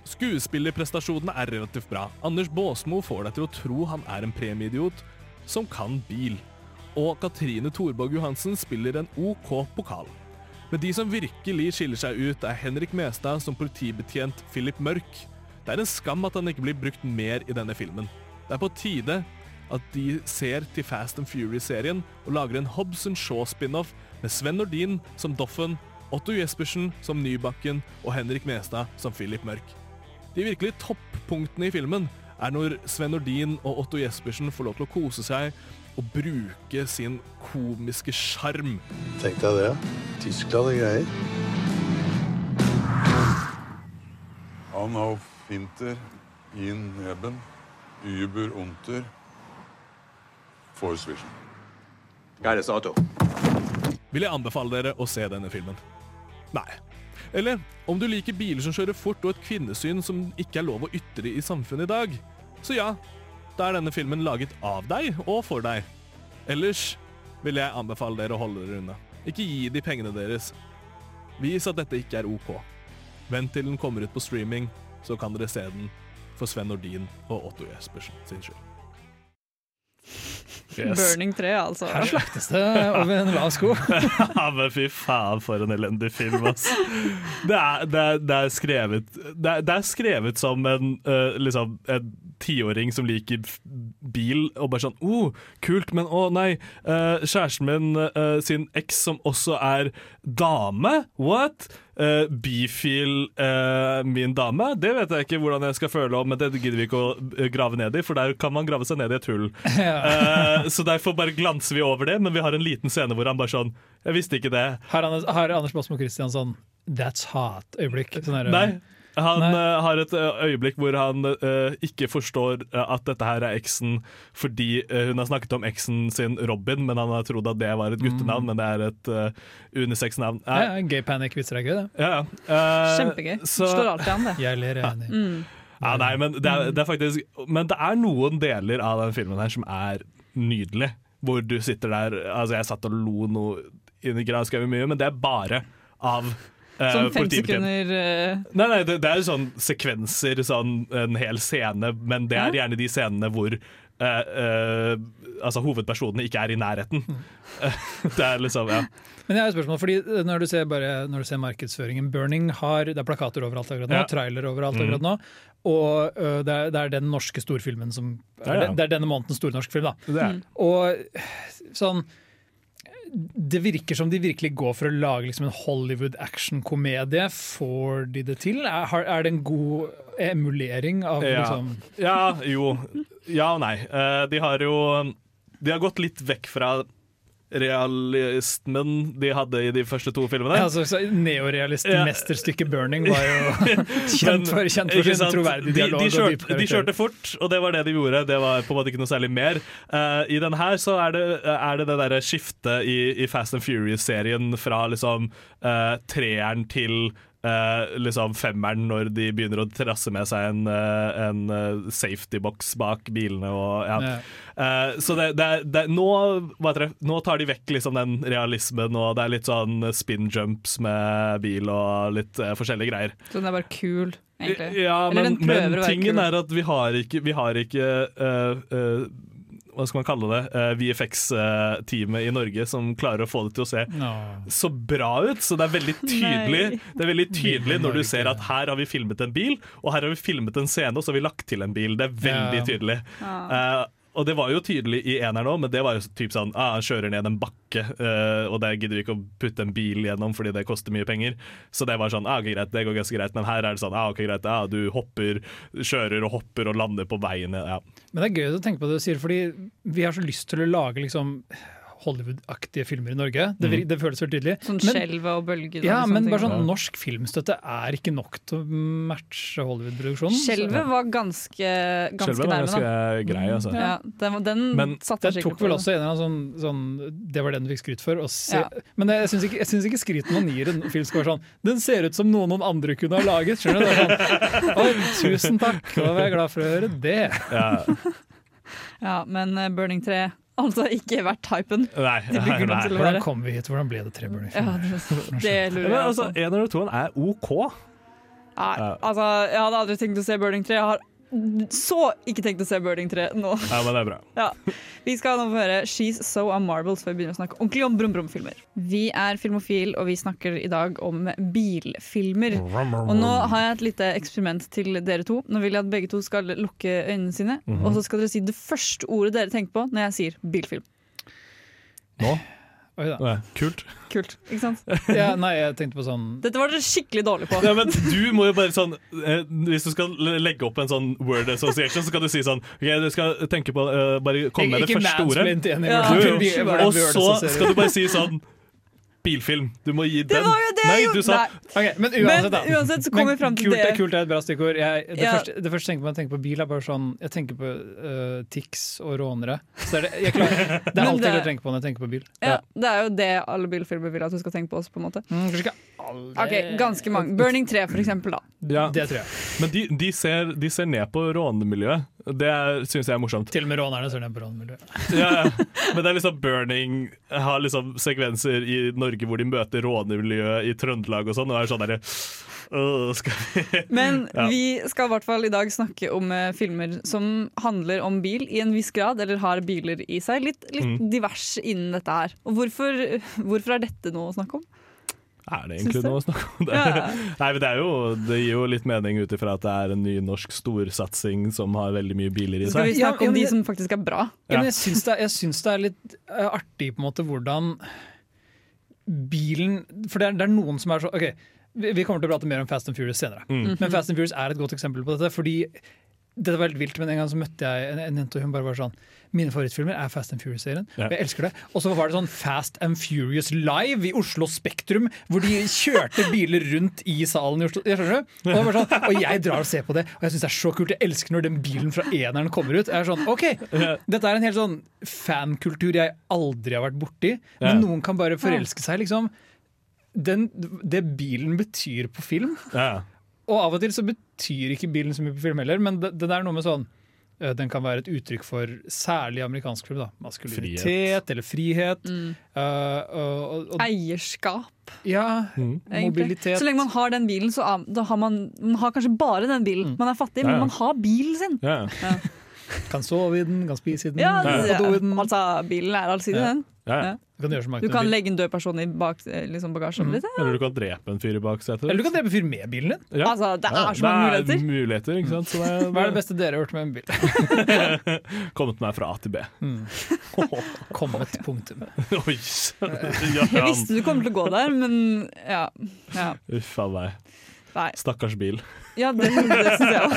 Skuespillerprestasjonene er relativt bra. Anders Baasmo får deg til å tro han er en premieidiot som kan bil. Og Katrine Thorborg Johansen spiller en OK pokal. Men de som virkelig skiller seg ut, er Henrik Mestad som politibetjent Philip Mørk. Det er en skam at han ikke blir brukt mer i denne filmen. Det er på tide at de ser til Fast and Fury-serien og lager en Hobson Shaw-spin-off med Sven Nordin som Doffen, Otto Jespersen som Nybakken og Henrik Mestad som Philip Mørk. De virkelig toppunktene i filmen er når Sven Nordin og Otto Jespersen får lov til å kose seg og bruke sin komiske sjarm. Tenk deg det. Tyskland og greier. Han auf Winter, in Eben, über unter, for Vision. Geiles auto. Vil jeg anbefale dere å se denne filmen? Nei. Eller om du liker biler som kjører fort og et kvinnesyn som ikke er lov å ytre i samfunnet i dag, så ja, da er denne filmen laget av deg og for deg. Ellers vil jeg anbefale dere å holde dere unna. Ikke gi de pengene deres. Vis at dette ikke er OK. Vent til den kommer ut på streaming, så kan dere se den for Sven Nordin og Otto Jespersen sin skyld. Yes. Burning 3, altså. Her slaktes det over en lav sko. ja, men fy faen, for en elendig film, ass. Det er, det er, det er, skrevet, det er, det er skrevet som en uh, liksom, en tiåring som liker bil, og bare sånn oh, kult, men å nei, uh, kjæresten min uh, sin eks som også er dame? What? Uh, bifil uh, min dame? Det vet jeg ikke hvordan jeg skal føle om, men det gidder vi ikke å uh, grave ned i, for der kan man grave seg ned i et hull. Uh, så derfor bare glanser vi over det, men vi har en liten scene hvor han bare sånn Jeg visste ikke det. Har, Anders, har Anders Båsmo Christiansson That's hot-øyeblikk? Sånn Nei. Han eh, har et eh, øyeblikk hvor han uh, ikke forstår at dette her er eksen fordi uh, hun har snakket om eksen sin Robin, men han har trodd at det var et guttenavn, men det er et uh, unisex-navn. Ja, gay panic-vitser er gøy, det. Ja, ja. Kjempegøy. så- Slår alltid an, det. Jeg ler enig. Mm. Ja, nei, men det, er, det er faktisk Men det er noen deler av den filmen her som er nydelig. Hvor du sitter der Altså, jeg satt og lo noe inni granskauen mye, men det er bare av Sånn fem sekunder eh, Nei, nei, det, det er sånn sekvenser, sånn en hel scene, men det er gjerne de scenene hvor uh, uh, altså hovedpersonene ikke er i nærheten. det er liksom, ja. Men jeg har et spørsmål, fordi når du ser, bare, når du ser markedsføringen Burning har, Det er plakater overalt akkurat nå, Ja. trailer overalt Mm. akkurat nå. Og uh, det, er, det er den norske storfilmen som ja. er, Det er denne månedens store norske film, da. Det. Mm. Og sånn Det virker som de virkelig går for å lage liksom en Hollywood action-komedie. Får de det til? Er, er det en god emulering av Ja. liksom ja, jo. Ja og nei. Eh, de har jo De har gått litt vekk fra realismen de hadde i de første to filmene. ja, altså, så Neorealist-mesterstykket Burning var jo kjent for, kjent for sin troverdige dialog. de, de, kjørte, de kjørte fort, og det var det de gjorde. Det var på en måte ikke noe særlig mer. Uh, I den her så er det er det, det derre skiftet i, i Fast and Furious-serien fra liksom uh, treeren til eh, liksom femmeren, når de begynner å trasse med seg en, eh, en eh, safety box bak bilene og ja. Eh, så det, det, det, nå, det, nå tar de vekk liksom den realismen, og det er litt sånn spin jumps med bil og litt uh, forskjellige greier. Så den er bare kul, egentlig. Ja, Eller men, den prøver men å være tingen kul. er at vi har ikke, vi har ikke Hva skal man kalle det? Uh, VFX-teamet i Norge som klarer å få det til å se no. så bra ut. Så det er veldig tydelig Det er veldig tydelig når du ser at her har vi filmet en bil, og her har vi filmet en scene, og så har vi lagt til en bil. Det er veldig Ja. tydelig. Og det var jo tydelig i eneren òg, men det var jo typ sånn ah, Han kjører ned en bakke, uh, og der gidder vi ikke å putte en bil gjennom fordi det koster mye penger. Så det var sånn ah, ok, greit, det går ganske greit, men her er det sånn ah, ok, greit, ah, du hopper, kjører og hopper og lander på veien. Ja. Men det er gøy å tenke på det du sier, fordi vi har så lyst til å lage liksom Hollywood-aktige filmer i Norge. Det, det føles veldig tydelig. Sånn Men- skjelvet og bølger. Ja, men bare sånn norsk filmstøtte er ikke nok til å matche Hollywood-produksjonen. Skjelvet var ganske, ganske Skjelvet var ganske grei, altså. Ja, den den Men satte Det jeg tok vel også en eller annen sånn, sånn Det var den du fikk skryt for. å se. Ja. Men jeg syns ikke, jeg syns ikke skryten man gir en film skal være sånn Den ser ut som noe noen andre kunne ha laget. Skjønner du? Det er sånn, Oi, tusen takk, da var jeg glad for å høre det. Ja. Ja, men eh, Burning 3 altså ikke vært typen. Nei, De bygger nei, Hvordan kom vi hit? Hvordan ble det tre Burning Ja, det, det lurer jeg altså, også. En og toen er OK. Nei, altså, jeg hadde aldri tenkt å se Burning 3. Jeg har så ikke tenkt å se Burning 3 nå. Ja, men det er bra. Ja. Vi skal nå få høre She's So A Marbles før vi begynner å snakke ordentlig om brum-brum-filmer. Vi er Filmofil, og vi snakker i dag om bilfilmer. Og nå har jeg et lite eksperiment til dere to. Nå vil jeg at begge to skal lukke øynene sine, Mhm. og så skal dere si det første ordet dere tenker på når jeg sier bilfilm. Nå? Oi da. Nei, kult. Kult, ikke sant? Ja, nei, jeg tenkte på sånn Dette var dere skikkelig dårlig på. Ja, men du må jo bare sånn eh, Hvis du skal legge opp en sånn word association, så skal du si sånn OK, du skal tenke på uh, Bare komme med det første ordet. Ja. Og så skal du bare si sånn Bilfilm. Du må gi den. var jo det Nei, du sa Nei. Ok, men Men uansett, da. uansett så kommer Men vi fram til kult, det. Kult er et bra stikkord. Jeg, det, Ja. første, det første jeg tenker på når jeg tenker på bil, er bare sånn Jeg tenker på uh, Tix og rånere. Så er det, jeg klarer, det er alt alltid det- det jeg tenker på når jeg tenker på bil. Ja, det er jo det alle bilfilmer vil at du skal tenke på også, på en måte. Mm, kanskje ikke alle Ok, Ganske mange. Burning 3, for eksempel, da. Ja. Det tror jeg. Men de, de, ser, de ser ned på rånemiljøet. Det syns jeg er morsomt. Til og med rånerne ser ned på rånemiljøet. Ja, ja. Men det er liksom Burning har liksom sekvenser i Norge hvor de møter rånemiljøet i Trøndelag og sånn, og er sånn derre skal vi Men Ja. vi skal i hvert fall i dag snakke om uh, filmer som handler om bil i en viss grad, eller har biler i seg. Litt, litt Mm. divers innen dette her. Og hvorfor, hvorfor er dette noe å snakke om? Er det egentlig noe å snakke om? Det, Ja. Nei, men det, er jo, det gir jo litt mening ut ifra at det er en ny norsk storsatsing som har veldig mye biler i seg. skal vi snakke Ja, om men de som faktisk er bra. Ja, men jeg syns det, det er litt eh, artig på en måte hvordan bilen For det er, det er noen som er så OK, vi, vi kommer til å prate mer om Fast and Furious senere. Mm. Men Fast and Furious er et godt eksempel på dette. Fordi dette var helt vilt, men en gang så møtte jeg en, en jente, og hun bare var sånn Mine favorittfilmer er Fast and Furious-serien. Ja. Jeg elsker det. Og så var det sånn Fast and Furious Live i Oslo Spektrum, hvor de kjørte biler rundt i salen i Oslo. Jeg skjønner du? Og, det var sånn, og jeg drar og ser på det, og jeg syns det er så kult. Jeg elsker når den bilen fra eneren kommer ut. Jeg er sånn, ok, Dette er en helt sånn fankultur jeg aldri har vært borti, men Ja. noen kan bare forelske seg, liksom. Den, det bilen betyr på film, Ja. og av og til så betyr ikke bilen så mye på film heller, men det, det er noe med sånn den kan være et uttrykk for særlig amerikansk klubb. da Maskulinitet Frihet. eller frihet. Mm. Uh, og, og, Eierskap, ja, mm. mobilitet. Så lenge man har den bilen, så da har man, man har kanskje bare den bilen. Man er fattig, Ja, ja. men man har bilen sin. Ja. Kan sove i den, kan spise i den, Ja, kan det, do i den. altså, bilen er allsidig, Ja. den. Ja. Ja. Du kan gjøre så mange Du kan legge en død person i bak, liksom bagasjen. Litt, ja. Eller du kan drepe en fyr i baksetet. Eller du kan drepe en fyr med bilen din. Ja. Altså, det Ja, er så mange det er muligheter. muligheter ikke sant? Så det, Hva er det beste dere har gjort med en bil? Kommet meg fra A til B. Kommet, punktum. Oi! Jeg visste du kom til å gå der, men ja. ja. Uff a meg. Nei. Stakkars bil. Ja, det, det syns jeg òg.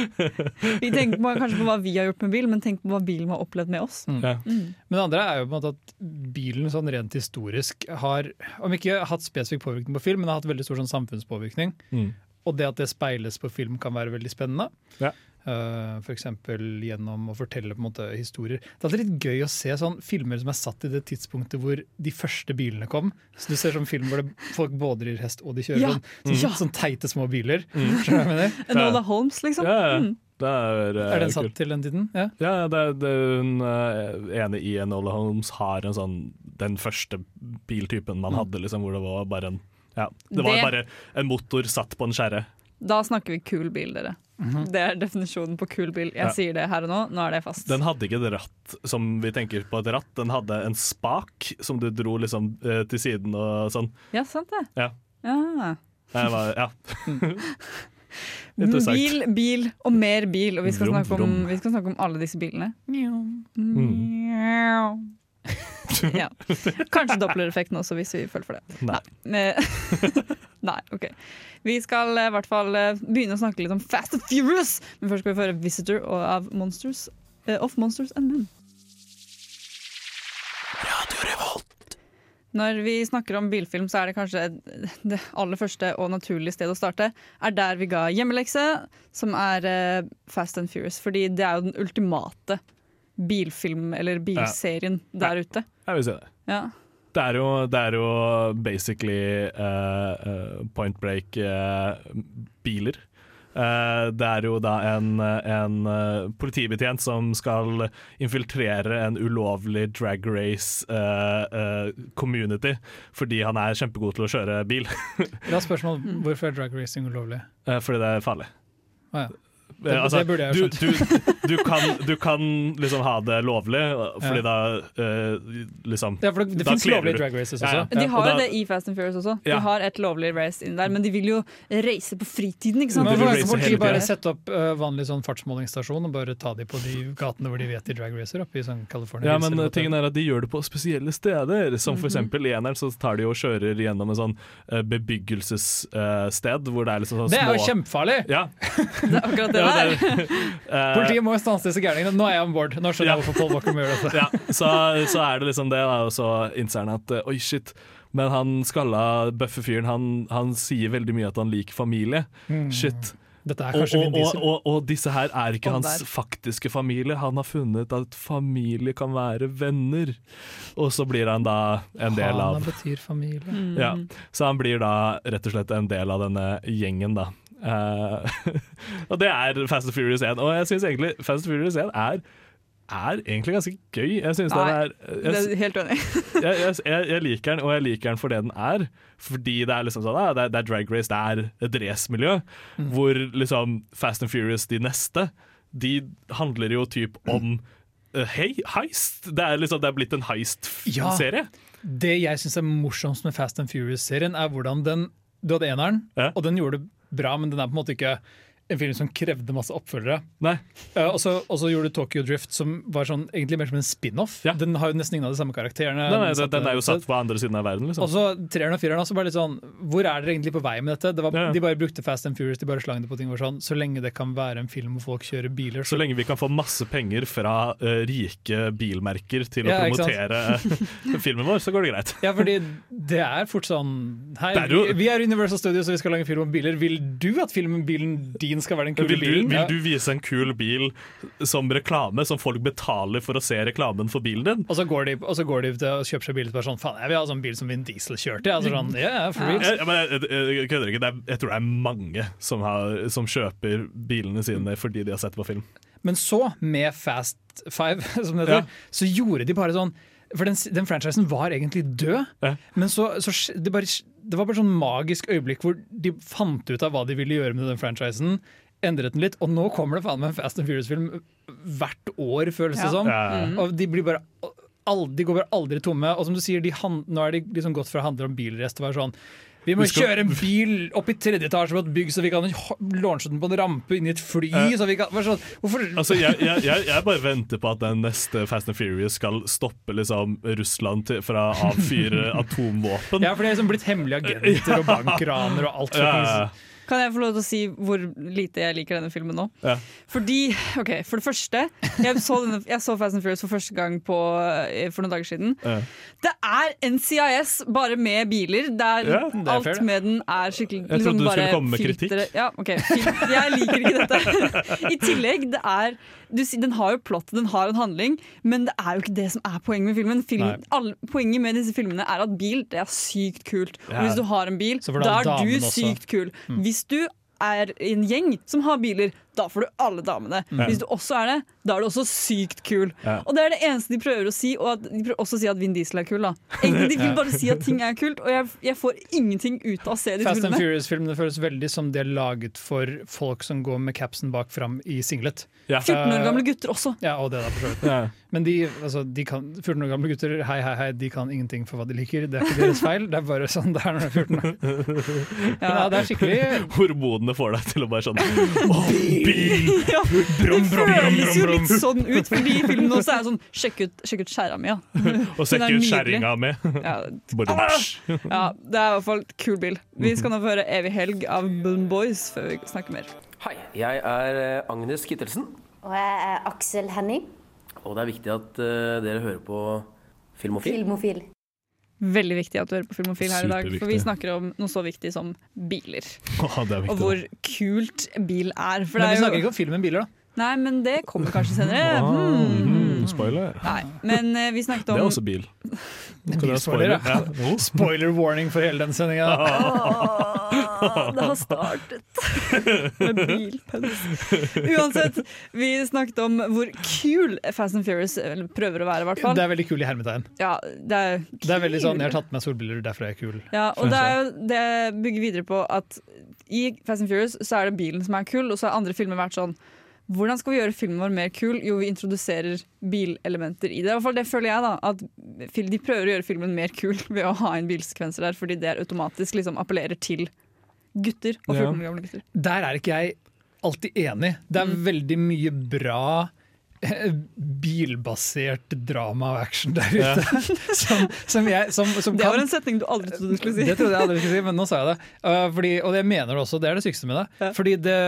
Vi tenker på, kanskje på hva vi har gjort med bil, men tenk på hva bilen har opplevd med oss. Ja. Mm. Men det andre er jo på en måte at bilen sånn rent historisk har, om ikke hatt spesifikk påvirkning på film, men har hatt veldig stor sånn samfunnspåvirkning. Mm. Og det at det speiles på film kan være veldig spennende. Ja. Uh, F.eks. gjennom å fortelle på en måte historier. Det er alltid litt gøy å se sånn filmer som er satt i det tidspunktet hvor de første bilene kom. Så Du ser sånn film hvor det, folk både rir hest og de kjører Ja, sånn, sånn, sånn teite små biler. Skjønner du hva jeg mener? Enola Holmes, liksom. Ja. Mm. Det er, eh, Er den satt kult. til den tiden? Ja. Ja, det det hun eh, ene i Enola Holmes har en sånn den første biltypen man hadde, liksom, hvor det var bare en ja, Det var Det- bare en motor satt på en skjære. Da snakker vi kul bil, dere. Det er definisjonen på kul bil. Jeg Ja. sier det her og nå. Nå er det fast. Den hadde ikke et ratt som vi tenker på et ratt, den hadde en spak som du dro liksom eh, til siden og sånn. Ja, sant det. Ja. Ja. Det var, ja. Bil, bil og mer bil, og vi skal, Vrom, snakke om, vi skal snakke om alle disse bilene. Mm. ja. Kanskje Doppler-effekten også, hvis vi føler for det. Nei. Nei. Nei, ok. Vi skal eh, i hvert fall eh, begynne å snakke litt om Fast and Furious, men først skal vi få høre 'Visitor' av Monsters, uh, of Monsters and Men. Når vi snakker om bilfilm, så er det kanskje det aller første og naturlige stedet å starte. Er der vi ga hjemmelekse, som er eh, Fast and Furious. Fordi det er jo den ultimate bilfilm, eller bilserien der ute. Jeg vil si det. Ja. Det er jo, det er jo basically uh, eh, point break eh. Uh, det er jo da en, en politibetjent som skal infiltrere en ulovlig drag race eh, uh, community fordi han er kjempegod til å kjøre bil. Da spørsmål, spørsmålet hvorfor er drag racing ulovlig? Eh, fordi det er farlig. Ah, ja. Eh, Det- altså, det burde jeg du, skjønt. du, du, kan, du kan liksom ha det lovlig, fordi Ja. da uh, liksom Ja, for det- det fins lovlige drag races også. ja. De har jo det i Fast and Furious også. De Ja. har et lovlig race inn der, men de vil jo reise på fritiden, ikke sant? Men hvorfor kan ikke bare sette opp uh, vanlig sånn fartsmålingsstasjon og bare ta de på de gatene hvor de vet de drag racer, oppe i sånn California? Ja, men tingen er at de gjør det på spesielle steder. Som for Mhm. eksempel i eneren så tar de og kjører gjennom en sånn uh, bebyggelsessted hvor det er liksom sånn små Det er jo kjempefarlig! Ja. Det er akkurat det Ja, der. er- eh, Politiet må jo stanse disse gærningene. Nå er jeg om bord. Nå skjønner jeg hvorfor Paul Walker må gjøre dette. ja, så, så er det liksom det, da, og så innser han at eh, oi, shit. Men han skalla bøffe fyren, han, han sier veldig mye at han liker familie. Mm. Shit. Dette er Og, og, og, og, og disse her er ikke hans faktiske familie. Han har funnet at familie kan være venner. Og så blir han da en del Hana av betyr familie. Mm. Ja, så han blir da rett og slett en del av denne gjengen, da. Eh, og det er Fast and Furious 1. Og jeg syns egentlig Fast and Furious 1 er, er egentlig ganske gøy. Jeg synes den Nei, er det er helt enig. jeg, jeg, jeg, jeg liker den, og jeg liker den for det den er. Fordi det er liksom sånn, ah, det, er, det er drag race, det er et racemiljø. Mm. Hvor liksom Fast and Furious, de neste, de handler jo typ om uh, hei, heist. Det er, liksom, det er blitt en heist-serie. Ja, Det jeg syns er morsomst med Fast and Furious-serien, er hvordan den Du hadde eneren, og den gjorde det bra, men den er på en måte ikke en film som krevde masse oppfølgere. Eh, og så gjorde du Tokyo Drift, som var sånn, egentlig mer som en spin-off. Den har jo nesten ingen av de samme karakterene. Nei, nei, Den den, er jo satt på andre siden av verden, liksom. Og så treeren og fireren også bare litt sånn Hvor er dere egentlig på vei med dette? Det var, De bare brukte Fast and Furious, de bare slang det på ting Var sånn Så lenge det kan være en film hvor folk kjører biler, Så lenge vi kan få masse penger fra uh, rike bilmerker til Ja, å promotere filmen vår, så går det greit. Ja, fordi det er fort sånn Hei, er jo- vi, vi er Universal Studios og vi skal lage film om biler. Vil du at filmen bilen din skal være den kule Vil du, bilen? vil du vise en kul bil som reklame, som folk betaler for å se reklamen for bilen din? Og så går de, og så går de til å kjøpe seg bil og bare sånn Faen, jeg vil ha sånn bil som Vin Diesel kjørte. Altså sånn, yeah, for reals. Jeg, men jeg, kødder ikke. Det er, jeg tror det er mange som, har, som kjøper bilene sine fordi de har sett på film. Men så, med Fast Five, som det heter, Ja. så gjorde de bare sånn For den, den franchisen var egentlig død, men så, så det, bare, det var bare sånn magisk øyeblikk hvor de fant ut av hva de ville gjøre med den franchisen. Endret den litt, og nå kommer det faen meg en Fast and Furious-film hvert år, føles det Ja. som. Ja. Mm. Og de blir bare de går bare aldri tomme. Og som du sier, de han, nå er de liksom gått fra å handle om bilrest til å være sånn vi må skal- kjøre en bil opp i tredje etasje på et bygg, så vi kan launche den på en rampe inn i et fly. Eh. Så vi kan, sånn, hvorfor Altså, jeg, jeg, jeg, jeg bare venter på at den neste Fast and Furious skal stoppe liksom, Russland til, fra å avfyre atomvåpen. Ja, for det er liksom blitt hemmelige agenter og bankraner og alt. Ja, ja, ja. Kan jeg få lov til å si hvor lite jeg liker denne filmen nå? Ja. Fordi, ok, For det første, jeg så, denne, jeg så Fast and Furious for første gang på, eh, for noen dager siden. Ja. Det er NCIS, bare med biler. Der Ja, alt fair, med den er skikkelig Jeg trodde du skulle komme med filtre- kritikk. Ja, ok, Jeg liker ikke dette. I tillegg, det er du, Den har jo plott, den har en handling, men det er jo ikke det som er poenget med filmen. Film, alle, poenget med disse filmene er at bil det er sykt kult. Og hvis du har en bil, da er du sykt kul. Mm. Hvis du er i en gjeng som har biler, da får du alle damene. Ja. Hvis du også er det, da er du også sykt kul. Ja. Og det er det eneste de prøver å si, og at de prøver også å si at Vin Diesel er kul. Da. Egentlig, de vil bare si at ting er kult, og jeg, jeg får ingenting ut av å se de Fast and filmene. Furious-filmene føles veldig som de er laget for folk som går med capsen bak fram i singlet. 14 år gamle gutter også. Ja, og det da, for så vidt. Ja. Men de, altså, de kan, 14 år gamle gutter, hei, hei, hei, de kan ingenting for hva de liker. Det er ikke deres feil, det er bare sånn det er når du er 14 år. Ja, det er skikkelig Hormonene får deg til å bare sånn bil! Ja, Brum, det brum, føles jo litt sånn ut, fordi i filmen også er det sånn Sjekk ut, sjekk ut skjæra mi, ja. Og er ut skjæringa mi. Ja. Ja, det er i hvert fall kul bil. Vi skal nå få høre 'Evig helg' av Boon Boys før vi snakker mer. Hei, jeg er eh, Agnes Kittelsen, Og jeg er Aksel Henning, og det er viktig at uh, dere hører på Filmofil. filmofil. Veldig viktig at du hører på Filmofil her i dag, for vi snakker om noe så viktig som biler. Oh, det er viktig, og hvor kult bil er. For Men vi det er snakker jo... ikke om filmen biler, da. Nei, men det kommer kanskje senere. Ah, Hmm. Mm, spoiler. Nei, men eh, vi snakket om Det er også bil. Kan det være Bilspoiler, ja. Oh. Spoiler warning for hele den sendinga. Det har startet med bilpølse. Uansett, vi snakket om hvor kul Fast and Furious prøver å være, Hvertfall. Det er veldig kul i hermetegn. Ja, det er, Det er veldig sånn, Jeg har tatt med solbriller, derfor er jeg kul. Ja, og det, er det bygger videre på at i Fast and Furious så er det bilen som er kul, og så har andre filmer vært sånn hvordan skal vi gjøre filmen vår mer kul? Jo, vi introduserer bilelementer i det. I hvert fall det føler jeg da, at De prøver å gjøre filmen mer kul ved å ha inn bilsekvenser der, fordi det automatisk liksom appellerer til gutter og 14 år gamle gutter. Der er ikke jeg alltid enig. Det er Mm. veldig mye bra bilbasert drama og action der Ja. ute. som, som jeg, som, som Det var kan- en setning du aldri trodde du skulle si. Det trodde jeg aldri skulle si, men nå sa jeg det. Uh, fordi, og det mener du også, det er det sykeste med det. Fordi det,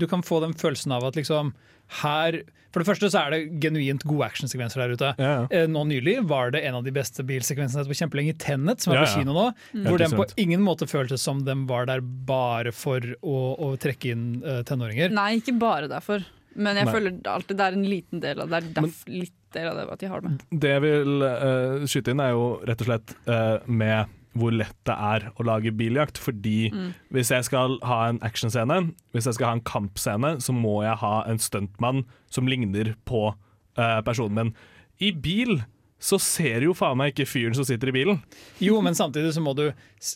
du kan få den følelsen av at liksom her For det første så er det genuint gode actionsekvenser der ute. Eh, Nå nylig var det en av de beste bilsekvensene på kjempelenge i Tennet, som er på ja. kino nå. Mm. Hvor den på ingen måte føltes som den var der bare for å, å trekke inn uh, tenåringer. Nei, ikke bare derfor. Men jeg Nei. føler alltid det er en liten del av det. Det er derf, litt del av det at de har det med. Det jeg vil uh, skyte inn, er jo rett og slett uh, med hvor lett det er å lage biljakt. Fordi Mm. hvis jeg skal ha en actionscene, hvis jeg skal ha en kampscene, så må jeg ha en stuntmann som ligner på uh, personen min. I bil så ser jo faen meg ikke fyren som sitter i bilen. Jo, men samtidig så må du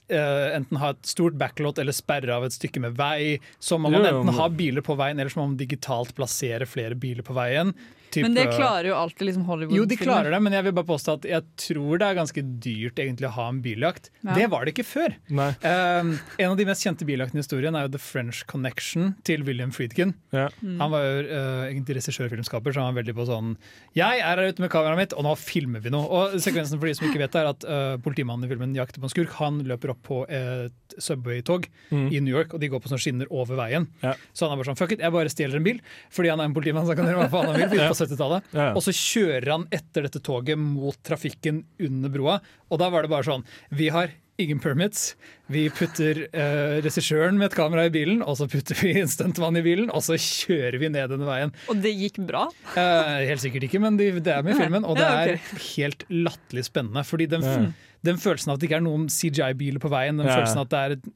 enten ha et stort backlot eller sperre av et stykke med vei. Så må man enten ha biler på veien, eller så må man digitalt plassere flere biler på veien. Type, Men det eh, klarer jo alltid liksom Hollywood. Jo, de klarer det, men jeg vil bare påstå at jeg tror det er ganske dyrt egentlig å ha en biljakt. Ja. Det var det ikke før. Nei. Um, en av de mest kjente biljaktene i historien er jo The French Connection til William Friedkin. Mm. Han var jo uh, egentlig regissør-filmskaper, så han var veldig på sånn Jeg er her ute med kameraet mitt, og nå filmer vi noe. Og sekvensen for de som ikke vet det, er at uh, politimannen i filmen jakter på en skurk. Han løper opp på et Subway-tog Mm. i New York, og de går på sånne skinner over veien. Ja. Så han er bare sånn Fuck it, jeg bare stjeler en bil, fordi han er en politimann. Så kan gjøre hva faen han vil, på 70-tallet. Ja. Og så kjører han etter dette toget mot trafikken under broa, og da var det bare sånn Vi har ingen permits. Vi putter uh, regissøren med et kamera i bilen, og så putter vi en stuntmann i bilen, og så kjører vi ned denne veien. Og det gikk bra? Eh, helt sikkert ikke, men de, det er med i filmen, og det er helt latterlig spennende. Fordi den, den følelsen av at det ikke er noen CGI-biler på veien, den følelsen av at det er et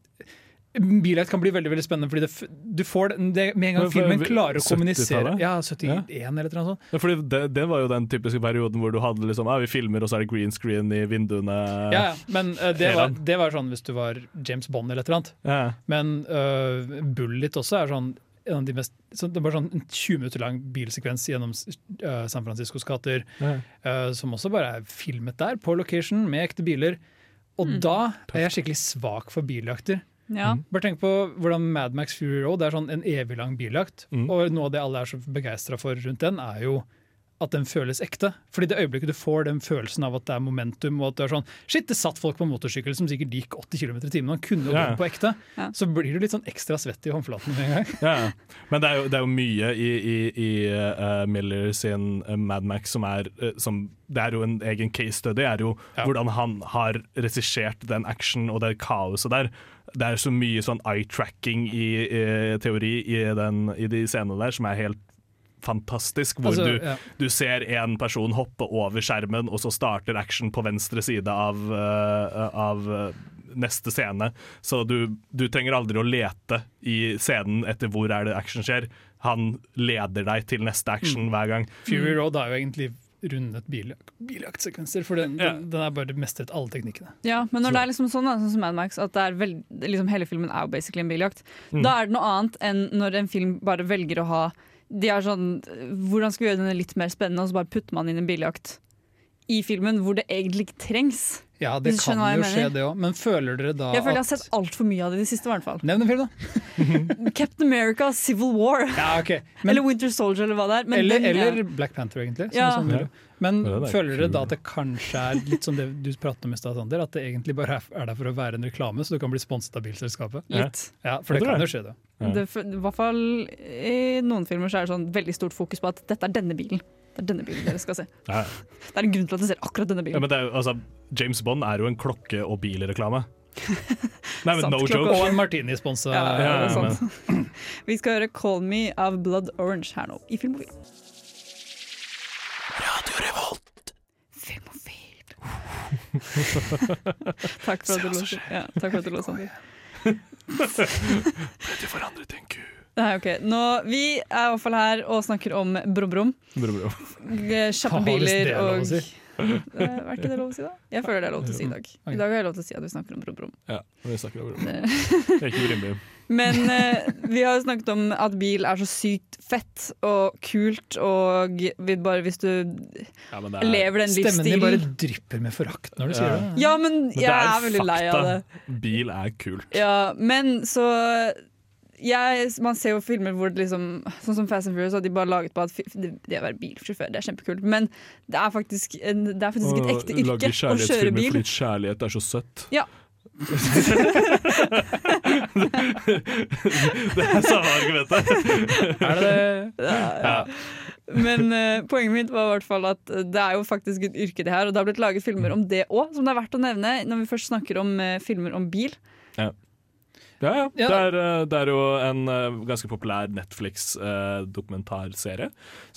Biljakt kan bli veldig veldig spennende, fordi det, du får det, det med en gang filmen klarer å kommunisere Ja, 71 eller et eller noe sånt. Ja, fordi det, det var jo den typiske perioden hvor du hadde liksom, ja, vi filmer, og så er det green screen i vinduene. Ja, ja, men uh, det, var, det var sånn hvis du var James Bond eller et eller annet. Ja. Men uh, Bullet også er sånn en av de mest, så det bare sånn en 20 minutter lang bilsekvens gjennom eh, San Franciscos gater, Ja. eh, som også bare er filmet der, på location, med ekte biler. Og Mm. da er jeg skikkelig svak for biljakter. Ja. Bare tenk på hvordan Mad Max Fury Road det er sånn en evig lang biljakt. Mm. Og noe av det alle er så begeistra for rundt den, er jo at den føles ekte. Fordi det øyeblikket du får den følelsen av at det er momentum, og at du er sånn Shit, det satt folk på motorsykkel som sikkert gikk 80 km i timen, og kunne jo Ja. gå på ekte. Ja. Så blir du litt sånn ekstra svett i håndflaten med en gang. Ja, ja. Men det er jo, det er jo mye i, i, i uh, Miller sin uh, Mad Max som er uh, som, Det er jo en egen case study, er jo hvordan han har regissert den action og det kaoset der. Det er så mye sånn eye-tracking i, i teori i, den, i de scenene der som er helt fantastisk. Hvor Altså, du, ja. du ser en person hoppe over skjermen, og så starter action på venstre side av, uh, av eh, neste scene. Så du, du trenger aldri å lete i scenen etter hvor er det action skjer. Han leder deg til neste action Mm. hver gang. Fury Road har jo egentlig rundet biljakt, biljaktsekvenser, for den, Ja. den, den er bare mestret alle teknikkene. Ja, men når det er liksom sånn, da, sånn som Mad Max, at det er veld, liksom hele filmen er jo basically en biljakt, Mm. da er det noe annet enn når en film bare velger å ha De er sånn Hvordan skal vi gjøre denne litt mer spennende, og så bare putter man inn en biljakt i filmen hvor det egentlig ikke trengs. Ja, det kan jo skje, det òg. Men føler dere da Jeg føler jeg har at sett altfor mye av det i det siste, i hvert fall. Nevn en film, da. Captain America, Civil War. Ja, ok. Men- eller Winter Soldier, eller hva det er. Men eller, den, eller ja. Black Panther, egentlig. som Ja. Sånn, sånn Ja. Men er føler dere da at det kanskje er litt som det du pratet om i stad, Sander? At det egentlig bare er er der for å være en reklame, så du kan bli sponset av bilselskapet? Litt. Ja, for det kan jo skje, det. Ja. Det, I hvert fall i noen filmer så er det sånn veldig stort fokus på at dette er denne bilen. Det er denne bilen dere skal se. Ja. Det er en grunn til at dere ser akkurat denne Ja, bilen. men det er, jo- altså, James Bond er jo en klokke- og bilreklame. Nei, men Sant, no joke. Og en martini-sponsa. Ja, Ja, det men- sant. Vi skal høre 'Call Me' av Blood Orange her nå, i Filmofil. Takk for at du lå ja, Takk for at du lå sånn. Det forandret en ku. Nei, ok. Nå, vi er i hvert fall her og snakker om brum-brum. G- Kjappe biler er lov å og si. Eh, Er ikke det lov å si, da? Jeg føler det er lov til å si i dag. I dag har jeg lov til å si at vi snakker om brum-brum. Ja, vi snakker om er ikke rimelig. Men uh, vi har jo snakket om at bil er så sykt fett og kult, og vi bare hvis du Ja, men det er- lever den Stemmen din bare livsstilen drypper med forakt når du sier det. Ja, men Men jeg er veldig lei av det. Bil er kult. Ja, men så jeg, Man ser jo filmer hvor det liksom Sånn som Fast and Furious, at de bare laget på at det, det å være bilsjåfør, det er kjempekult. Men det er faktisk, en, det er faktisk et ekte yrke å kjøre kjærlighetsfilmer bil. fordi kjærlighet er så søtt. Ja. det er samme argumentet. Er det det? Ja. Men uh, poenget mitt var i hvert fall at det er jo faktisk et yrke det her, og det har blitt laget filmer om det òg, som det er verdt å nevne når vi først snakker om uh, filmer om bil. Ja. Ja, ja. Ja. Det, er, eh, det er jo en eh, ganske populær Netflix-dokumentarserie.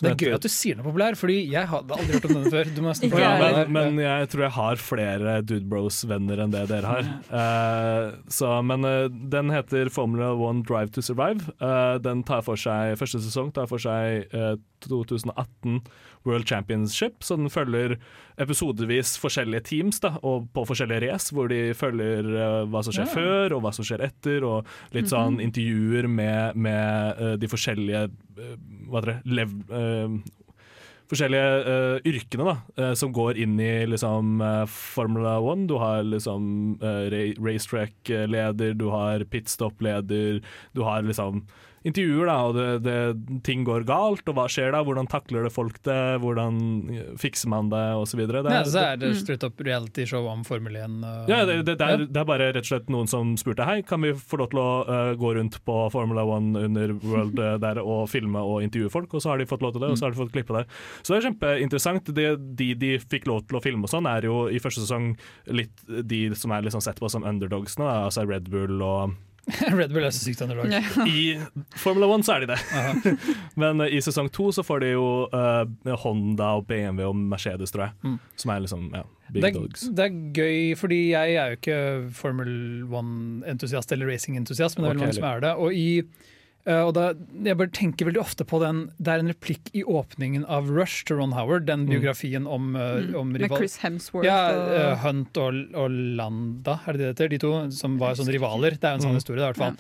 Det er gøy at du sier noe populær, fordi jeg hadde aldri hørt om denne før. Det. men, men jeg tror jeg har flere Dude Bros-venner enn det dere har. Uh, så, men uh, den heter Formula One Drive to Survive. Uh, den tar for seg, Første sesong tar for seg eh, 2018 World Championship, så den følger episodevis forskjellige teams da, og på forskjellige race, hvor de følger uh, hva som skjer yeah. før og hva som skjer etter, og litt sånn intervjuer med, med uh, de forskjellige uh, hva heter det, lev, forskjellige uh, yrkene da, uh, som går inn i liksom, uh, Formula One. Du har liksom racetrack-leder, du har pitstop-leder, du har liksom intervjuer, da, og det, det, ting går galt, og hva skjer da? Hvordan takler det folk det? Hvordan eh, fikser man det, og så videre. Det Ja, så er det straight up reality-show om Formel 1. uh, ja, det, det, det, er, det er bare rett og slett noen som spurte Hei, kan vi få lov til å uh, gå rundt på Formula 1 under World uh, der og filme og intervjue folk, og så har de fått lov til det, og så har de fått klippe det. Så det er kjempeinteressant. Det, de de fikk lov til å filme og sånn, er jo i første sesong litt de som er liksom sett på som underdogsene, da, altså Red Bull og Red Bull er så sykt underlag. Ja. I Formula One så er de det. Men uh, i sesong to så får de jo uh, Honda og BMW og Mercedes, tror jeg. Mm. Som er liksom ja, big Det er, dogs. det er gøy, fordi jeg er jo ikke Formel 1-entusiast eller racing-entusiast, men det er veldig okay, mange som er det. Og, i, og da, jeg bare tenker veldig ofte på den Det er en replikk i åpningen av Rush til Ron Howard, den biografien om, uh, om Med Chris Hemsworth Ja, og eh, Hunt og, og Landa, er det det heter? De to som var sånne rivaler. Det er jo en sånn Mm. historie, i hvert fall.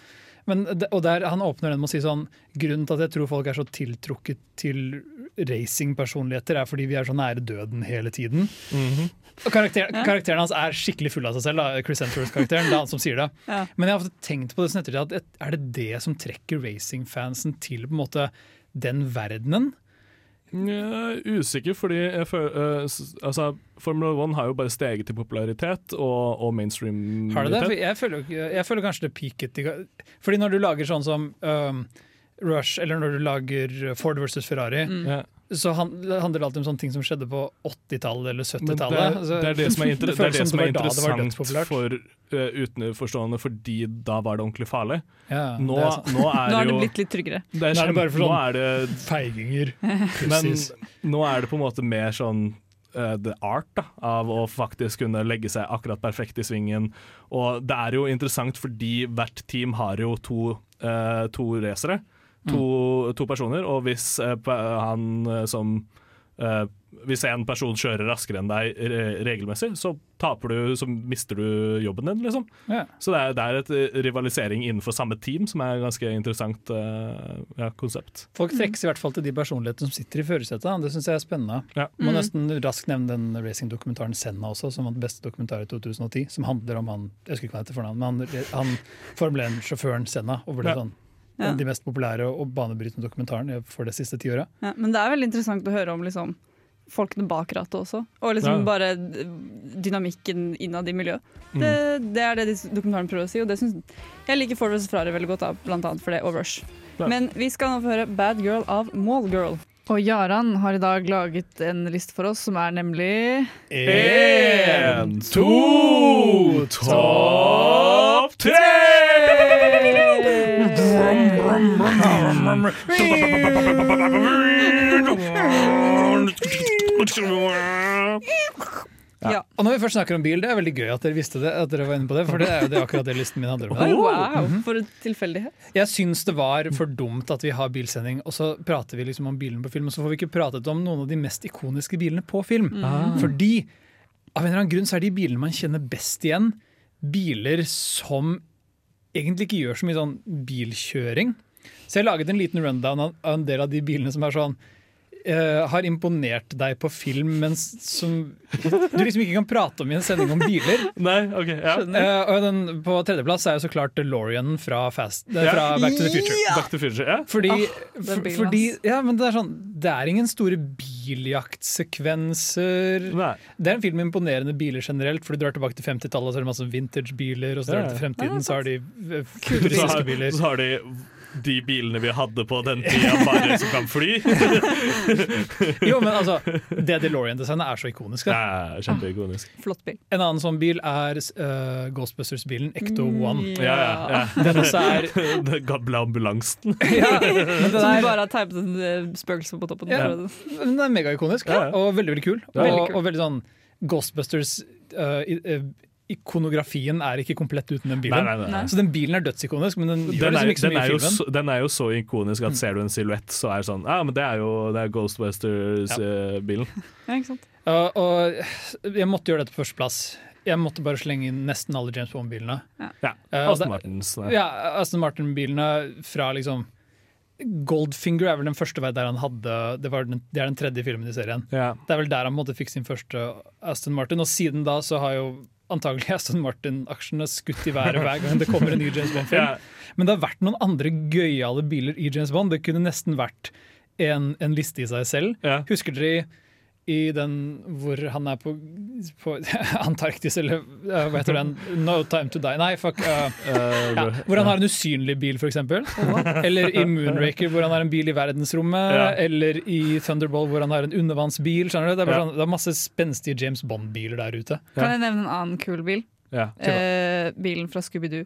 Men, og der, Han åpner den med å si sånn Grunnen til at jeg tror folk er så tiltrukket til racingpersonligheter, er fordi vi er så nære døden hele tiden. Mhm. Og karakter, Karakteren hans er skikkelig full av seg selv, da, Chris Hemsworth-karakteren. Det er han som sier det. Ja. Men jeg har ofte tenkt på det sånn ettertid, at er det det som trekker racingfansen til på en måte den verdenen? Jeg er usikker, fordi jeg føler, uh, altså, Formula One har jo bare steget i popularitet og, og mainstream. Har det det? Jeg føler, jeg føler kanskje det peaket Fordi når du lager sånn som um, Rush, eller når du lager Ford versus Ferrari, Mm. Så han, det handler det alltid om sånne ting som skjedde på 80-tallet eller 70-tallet. er, Altså, det er det som er, inter det er, det som er var det interessant for uh, utenforstående, fordi da var det ordentlig farlig. Ja, Nå, det er nå er Nå er det jo blitt litt tryggere. det er Nå er det bare for sånn- Nå er det Feiginger. Men nå er det på en måte mer sånn uh, the art da, av å faktisk kunne legge seg akkurat perfekt i svingen. Og det er jo interessant fordi hvert team har jo to, uh, to racere. To, to personer, og hvis eh, han eh, som eh, Hvis en person kjører raskere enn deg regelmessig, så taper du, så mister du jobben din, liksom. Ja. Så det er, det er et eh, rivalisering innenfor samme team som er et ganske interessant eh, ja, konsept. Folk trekkes i hvert fall til de personlighetene som sitter i førersetet. Det syns jeg er spennende. Ja. Må Mm. nesten raskt nevne den racingdokumentaren Senna også, som vant beste dokumentar i 2010. Som handler om han jeg husker ikke hva han heter for navn, men han, han Formel 1-sjåføren Senna. Og ble Ja. sånn Ja. de mest populære og banebrytende dokumentaren for det siste tiåret. Ja, men det er veldig interessant å høre om liksom, folkene bak rattet også. Og liksom Ja. bare dynamikken innad i miljøet. Mm. Det, det er det dokumentaren prøver å si, og det synes, jeg liker Ford vs. Ferrari veldig godt, av, blant annet for det, og Rush. Ja. Men vi skal nå få høre 'Bad Girl' av Mallgirl. Og Jaran har i dag laget en liste for oss som er nemlig Én, to, topp tre! Ja. Og når vi først snakker om bil, det er veldig gøy at dere visste det. At dere var inne på det, For det er jo det akkurat det listen min handler om. Oh, wow, for en tilfeldighet. Jeg syns det var for dumt at vi har bilsending, og så prater vi liksom om bilene på film, og så får vi ikke pratet om noen av de mest ikoniske bilene på film. Mm. Fordi av en eller annen grunn så er de bilene man kjenner best igjen, biler som egentlig ikke gjør så mye sånn bilkjøring. Så jeg laget en liten rundown av en del av de bilene som er sånn eh, har imponert deg på film, men som du liksom ikke kan prate om i en sending om biler. Nei, ok, ja. Uh, og den, på tredjeplass er jo så klart DeLorean fra, Fast, eh, Ja. Back to the Future. Back to the Future, ja. Fordi, Ah, for, fordi ja, men det er sånn Det er ingen store biljaktsekvenser. Det er en film med imponerende biler generelt, for du drar tilbake til 50-tallet, så er det masse vintage-biler, og så drar du til fremtiden, så har de har, biler. så har de de bilene vi hadde på den tida, bare som kan fly. Jo, men altså, det DeLorean-designet er så ikonisk. da. Ja, kjempeikonisk. Flott bil. En annen sånn bil er uh, Ghostbusters-bilen Ecto One. Ja, ja, ja. Den også er Den gamle ambulansen. ja, den Som er, bare har teipet en eh, spøkelse på toppen. Ja. Den er megaikonisk Ja, ja. og veldig veldig kul. Ja. Og, Veldig kul. og veldig sånn Ghostbusters uh, i- eh, Ikonografien er ikke komplett uten den bilen. Nei, nei, nei. Så den bilen er dødsikonisk, men den gjør Den er, liksom ikke så mye i filmen. den er jo så ikonisk at ser du en silhuett, så er det sånn Ja, men det er jo det er Ja. Ghostbusters-bilen. Ja, ikke sant? Uh, og jeg måtte gjøre dette på førsteplass. Jeg måtte bare slenge inn nesten alle James Bond-bilene. Ja. Uh, Aston det- Martins. nei. Ja, Aston Martin-bilene fra liksom Goldfinger er vel den første der han hadde Det, var den, det er den tredje filmen i serien. Ja. Det er vel der han måtte fikk sin første Aston Martin. Og siden da så har jo antagelig Aston Martin-aksjene skutt i været hver gang det kommer en ny James Bond-film. Ja. Men det har vært noen andre gøyale biler i James Bond. Det kunne nesten vært en, en liste i seg selv. Ja. Husker dere i den hvor han er på, på Antarktis, eller uh, hva heter den? No Time To Die. Nei, fuck. uh, Eh, ja, hvor han har en usynlig bil, f.eks. Eller i Moonraker, hvor han har en bil i verdensrommet. Ja. Eller i Thunderball, hvor han har en undervannsbil. skjønner du? Det er, bare sånn, det er masse spenstige James Bond-biler der ute. Kan jeg nevne en annen kul bil? Ja. Eh, bilen fra Scooby-Doo.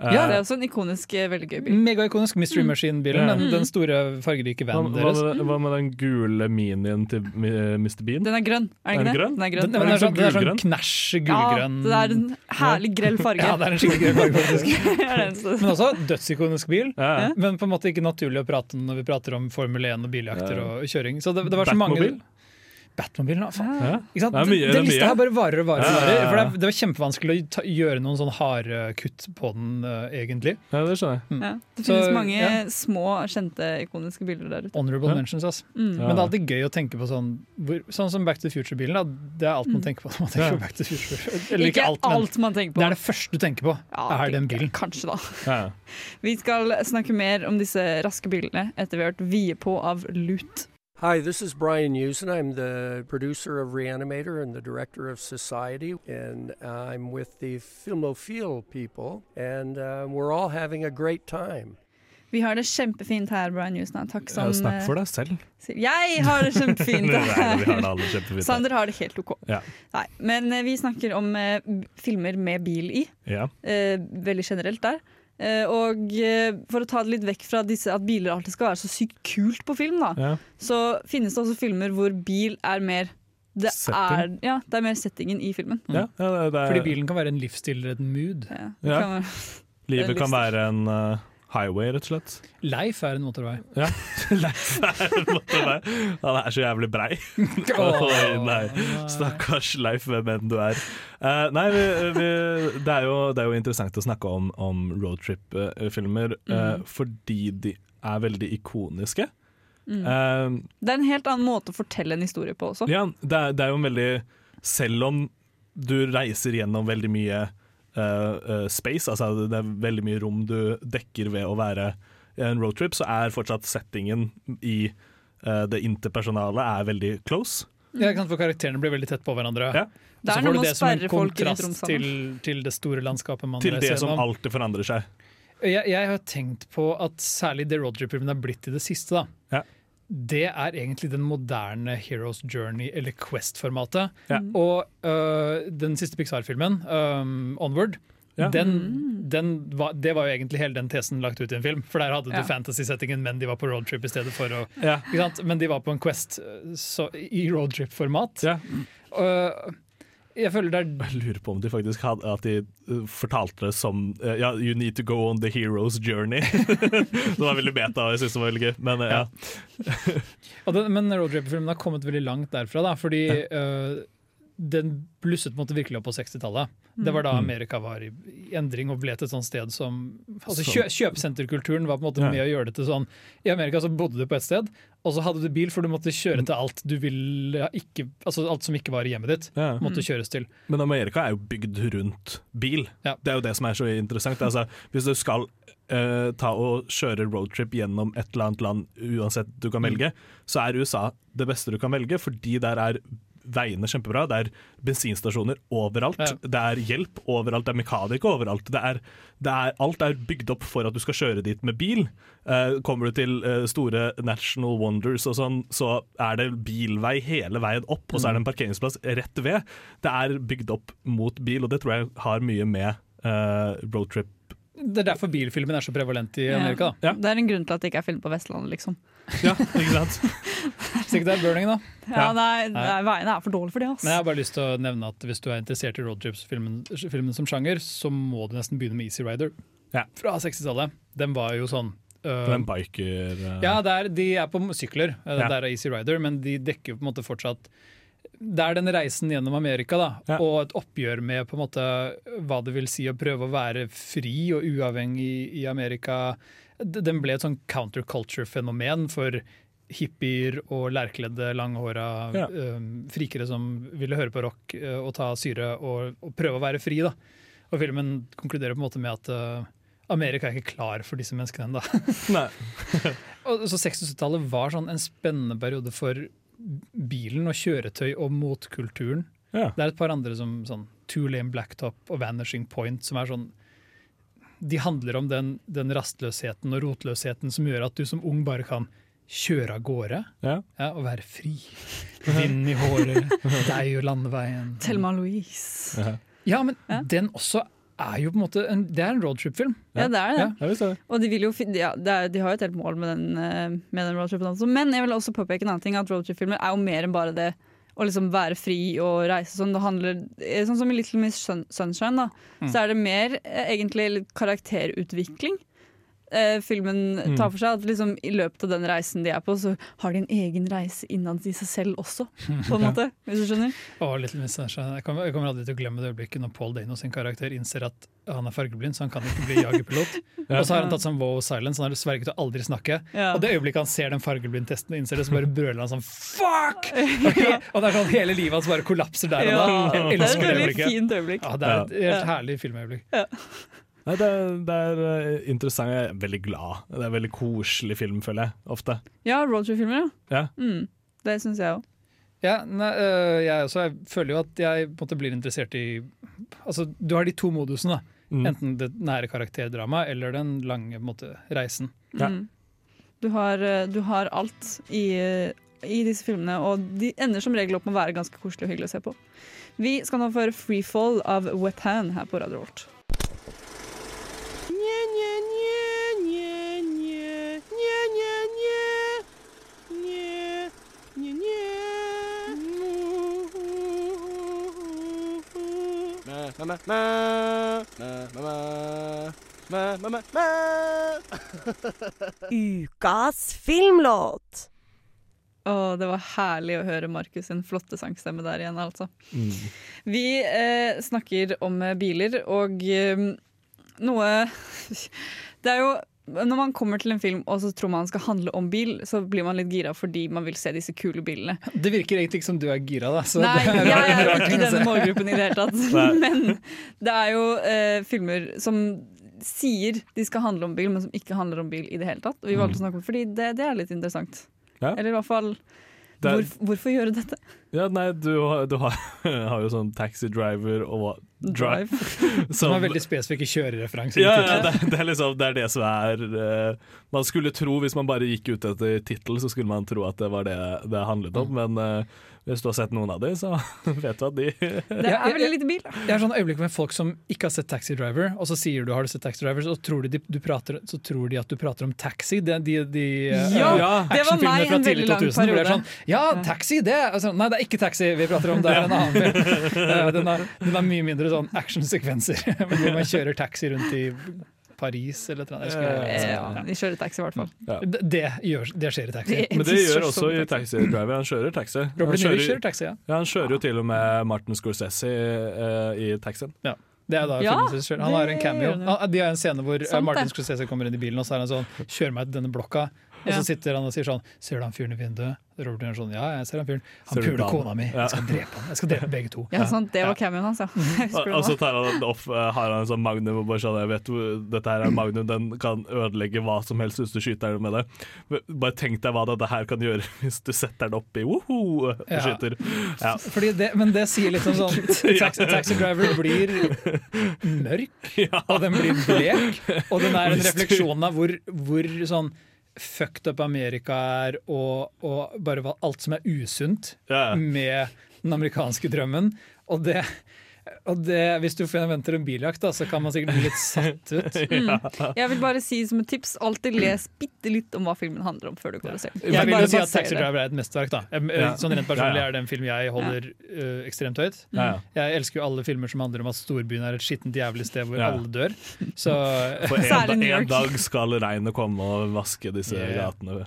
Ja. Det er også en ikonisk, eh, veldig gøy bil. Megaikonisk Mystery Machine-bilen. Mm. Den, den store fargerike Hva, vanen hva, deres. med, hva med den gule minien til Mr. Bean? Den er grønn, er den ikke den det? grønn? Den er grønn. Den, den, er sånn, den er sånn knæsj gulgrønn. Ja, det er en herlig grell farge. Ja, det er en skikkelig grell farge, faktisk. Men også dødsikonisk bil. Ja. Men på en måte ikke naturlig å prate om når vi prater om Formel 1 og biljakter Ja. og kjøring. Så det, det var så mange Batmobil? Batmobilen, da, faen. Ja. Ikke sant? Det er mye, det Den er lista her bare varer og varer. Ja, ja, ja. For det, det var kjempevanskelig å ta, gjøre noen sånn harde kutt på den, uh, egentlig. Ja, det skjønner jeg. Ja, det Så, finnes mange ja. små, kjente, ikoniske bilder der ute. Honorable Ja. mentions, ass. Mm. Men det er alltid gøy å tenke på sånn hvor, Sånn som Back to the Future-bilen. Det er alt man tenker på når man tenker Ja. på Back to the Future. Eller Ikke ikke alt, men alt man tenker på. det er det første du tenker på. Ja, er den bilen. Kanskje, da. Ja. Vi skal snakke mer om disse raske bilene etter vi har hørt Vie på av Lut. Hi, this is Brian Usen. I'm the producer of Reanimator and the director of Society, and I'm with the Filmophile people, and uh, we're all having a great time. Vi har det kjempefint her, Brian Newsna. Takk som Ja, Snakk for eh, deg selv. Jeg har det kjempefint Nei, vi har det her. alle kjempefint. Sander har det helt OK. Ja. Nei, men eh, vi snakker om uh, filmer med bil i. Ja. Uh, veldig generelt der. Eh, og eh, for å ta det litt vekk fra disse at biler alltid skal være så sykt kult på film, da, Ja. så finnes det også filmer hvor bil er mer det er, ja, det er mer settingen i filmen. Ja, ja, det, det er, Fordi bilen kan være en livsstil eller et mood. Ja, det Ja. kan være- Livet kan være en eh, highway, rett og slett. Leif er en motorvei. Ja. Leif er en motorvei. Han er så jævlig brei. Oi, nei. Stakkars Leif, hvem enn du er. Uh, nei, vi, vi, det, er jo, det er jo interessant å snakke om, om roadtrip-filmer Mm. fordi de er veldig ikoniske. Mm. Uh, Det er en helt annen måte å fortelle en historie på også. ja, det er, det er jo en veldig Selv om du reiser gjennom veldig mye eh, eh, space, altså det er veldig mye rom du dekker ved å være en roadtrip, så er fortsatt settingen i uh, det interpersonale er veldig close. Ja, ikke sant, for karakterene blir veldig tett på hverandre. Ja. Det Og så er får noe du med det å som en sperre folk i et rom kontrast sammen. til, til det store landskapet man Til det som alltid forandrer seg. Jeg, jeg har tenkt på at særlig det roadtrip-filmen har blitt i det siste. da Ja. Det er egentlig den moderne Heroes Journey, eller Quest-formatet. Ja. Og uh, den siste Pixar-filmen, um, Onward, Ja. den, den var, det var jo egentlig hele den tesen lagt ut i en film. For der hadde Ja. du fantasy-settingen, men de var på roadtrip i stedet for å Ja. ikke sant? Men de var på en Quest øh, så, i roadtrip-format. Ja. Jeg føler det er Jeg lurer på om de faktisk hadde At de uh, fortalte det som uh, Ja, you need to go on the hero's journey. det var veldig beta, og jeg syns det var veldig gøy. Men uh, ja. Og den, men roadtrip-filmen har kommet veldig langt derfra, da, fordi øh, den blusset på måte virkelig opp på 60-tallet. Det var da Mm. Amerika var i i endring og ble til et sånt sted som altså kjø, Kjøpesenterkulturen var på en måte med å gjøre det til sånn I Amerika så bodde du på et sted, og så hadde du bil, for du måtte kjøre til alt du ville ikke Altså alt som ikke var i hjemmet ditt, Ja. måtte kjøres til. Men Amerika er jo bygd rundt bil. Ja. Det er jo det som er så interessant. Altså, hvis du skal Uh, ta og kjøre roadtrip gjennom et eller annet land, uansett du kan velge, så er USA det beste du kan velge, fordi der er veiene kjempebra. Det er bensinstasjoner overalt. Ja. Det er hjelp overalt. Det er mekanikere overalt. Det er, det er, alt er bygd opp for at du skal kjøre dit med bil. Uh, kommer du til uh, store National Wonders og sånn, så er det bilvei hele veien opp, og så er det en parkeringsplass rett ved. Det er bygd opp mot bil, og det tror jeg har mye med uh, roadtrip Det er derfor bilfilmen er så prevalent i Amerika. Ja. Ja. Det er en grunn til at det ikke er film på Vestlandet, liksom. Ja, ikke sant? Hvis ikke det er burning, da. Ja, nei, nei, Veiene er for dårlige for det. Altså. Men jeg har bare lyst til å nevne at hvis du er interessert i roadtrips-filmen som sjanger, så må du nesten begynne med Easy Rider Ja. fra 60-tallet. Den var jo sånn Uh, en biker uh... Ja, er, de er på sykler, øh, Ja. der er Easy Rider, men de dekker jo på en måte fortsatt Det er den reisen gjennom Amerika, da, Ja. og et oppgjør med på en måte hva det vil si å prøve å være fri og uavhengig i Amerika. Den ble et sånn counterculture-fenomen for hippier og lærkledde, langhåra Ja. frikere som ville høre på rock øh, og ta syre og, og prøve å være fri. da. Og filmen konkluderer på en måte med at øh, Amerika er ikke klar for disse menneskene ennå. Så 60-tallet var sånn en spennende periode for bilen og kjøretøy og motkulturen. Ja. Det er et par andre som sånn Two Lame Blacktop og Vanishing Point som er sånn De handler om den, den rastløsheten og rotløsheten som gjør at du som ung bare kan kjøre av gårde Ja. og være fri. Vind i håret, deg og landeveien. Thelma Louise. Ja. Ja, men den også er jo på en måte en, Det er en roadtrip-film. Ja, det er det. Ja, det. Og de, vil jo, ja, det er, de har jo et helt mål med den, eh, med den roadtripen. også. Men jeg vil også påpeke en annen ting, at roadtrip-filmer er jo mer enn bare det å liksom være fri og reise sånn. Det handler, eh, sånn som i Little Miss Sun- Sunshine, da, Mm. så er det mer eh, egentlig litt karakterutvikling. Eh, filmen Mm. tar for seg at liksom, i løpet av den reisen de er på, så har de en egen reise innad i seg selv også, på en måte. Hvis du skjønner? Oh, Little Jeg kommer, jeg kommer aldri til å glemme det øyeblikket når Paul Dano sin karakter innser at han er fargeblind, så han kan ikke bli jagerpilot. Ja. Og så har han tatt sånn wow silence, han har sverget å aldri snakke. Ja. Og det øyeblikket han ser den fargeblindtesten og innser det, så bare brøler han sånn fuck! Ok? Og det er sånn hele livet hans bare kollapser der og da. Ja, Jeg er elsker det øyeblikket. fint øyeblikk. Ja, det er et helt herlig filmøyeblikk. Nei, det, det er eh, interessant. Jeg er veldig glad. Det er en veldig koselig film, føler jeg. Ofte. Ja, roadtrip-filmer, ja. Ja. Mm, det syns jeg òg. Ja, nei, øh, jeg, også, jeg føler jo at jeg på en måte blir interessert i Altså, Du har de to modusene. Mm. Enten det nære karakterdramaet eller den lange på en måte, reisen. Mm. Du, har, eh, du har alt i, eh, i disse filmene, og de ender som regel opp med å være ganske koselig og hyggelig å se på. Vi skal nå få høre 'Freefall' av Wet Hand her på Radio Volt. Ukas filmlåt. Og det var herlig å høre Markus sin flotte sangstemme der igjen, altså. Mm. Vi eh, snakker om biler, og eh, noe Det er jo når man kommer til en film og så tror man skal handle om bil, så blir man litt gira fordi man vil se disse kule bilene. Det virker egentlig ikke som du er gira, da. så Nei, det er jeg er ikke i denne målgruppen i det hele tatt. Men det er jo eh, filmer som sier de skal handle om bil, men som ikke handler om bil i det hele tatt. Og vi valgte å snakke om det fordi det, det er litt interessant. Ja. Eller i hvert fall er- hvor, Hvorfor gjøre dette? Ja, nei, du, har- du har, har jo sånn taxi driver og drive. Som er veldig spesifikke kjørereferanser. Ja, ja det, det, er liksom, det er det som er uh, Man skulle tro, hvis man bare gikk ut etter tittel, så skulle man tro at det var det det handlet om, men eh, hvis du har sett noen av dem, så vet du at de Det er veldig lite bil. Jeg har sånn øyeblikk med folk som ikke har sett Taxi Driver, og så sier du har du sett Taxi Driver, så tror de, du prater, så tror de at du prater om taxi. De, de, de, eh, Ja, eh, det var meg fra en veldig lang 2000, hvor det er periode. Sånn, ja, taxi, det altså, Nei, det er ikke taxi vi prater om, det er en annen film. Eh, Den er, den er mye mindre sånn actionsekvenser, hvor man kjører taxi rundt i Paris eller noe sånt. Ja, vi kjører taxi, i hvert fall. Ja. Det, det, gjør, det skjer i taxi. Det- Men det gjør også i Taxi Driver. Han kjører taxi. Han kjører, kjører taxi, ja. Han kjører jo til og med Martin Scorsese eh, i taxien. Ja. Det er da Ja. Han har en cameo. Han, de har en scene hvor eh, Sant Martin. Scorsese kommer inn i bilen og så er han sånn Kjør meg til denne blokka. Og så sitter han og sier sånn Ser du han fyren i vinduet? Robert er sånn Ja, jeg ser han fyren. Han puler kona mi. Jeg skal drepe han. Jeg skal drepe begge to. Ja, sånn, Det var cameoen hans, ja. Og så tar han opp, eh, har han en sånn magnum og bare sånn Jeg vet hvor dette her er magnum, den kan ødelegge hva som helst hvis du skyter den med det. Bare tenk deg hva dette her kan gjøre hvis du setter den opp i woho og Ja. skyter. Ja. Fordi det, men det sier litt om sånn Taxi, taxi Driver blir mørk, og den blir blek. Og den er en refleksjon av hvor, hvor sånn fucked up Amerika er, og, og bare alt som er usunt Ja. med den amerikanske drømmen. Og det, og det Hvis du forventer en biljakt, da, så kan man sikkert bli litt satt ut. Mm. Jeg vil bare si som et tips, alltid les bitte litt om hva filmen handler om før du går og ser den. Jeg vil Bare jo si at Taxi. Driver er et mesterverk. da Jeg- Sånn Rent personlig er det en film jeg holder uh, ekstremt høyt. Jeg elsker jo alle filmer som handler om at storbyen er et skittent jævlig sted hvor alle dør. Så For en, en dag skal regnet komme og vaske disse Yeah. gatene.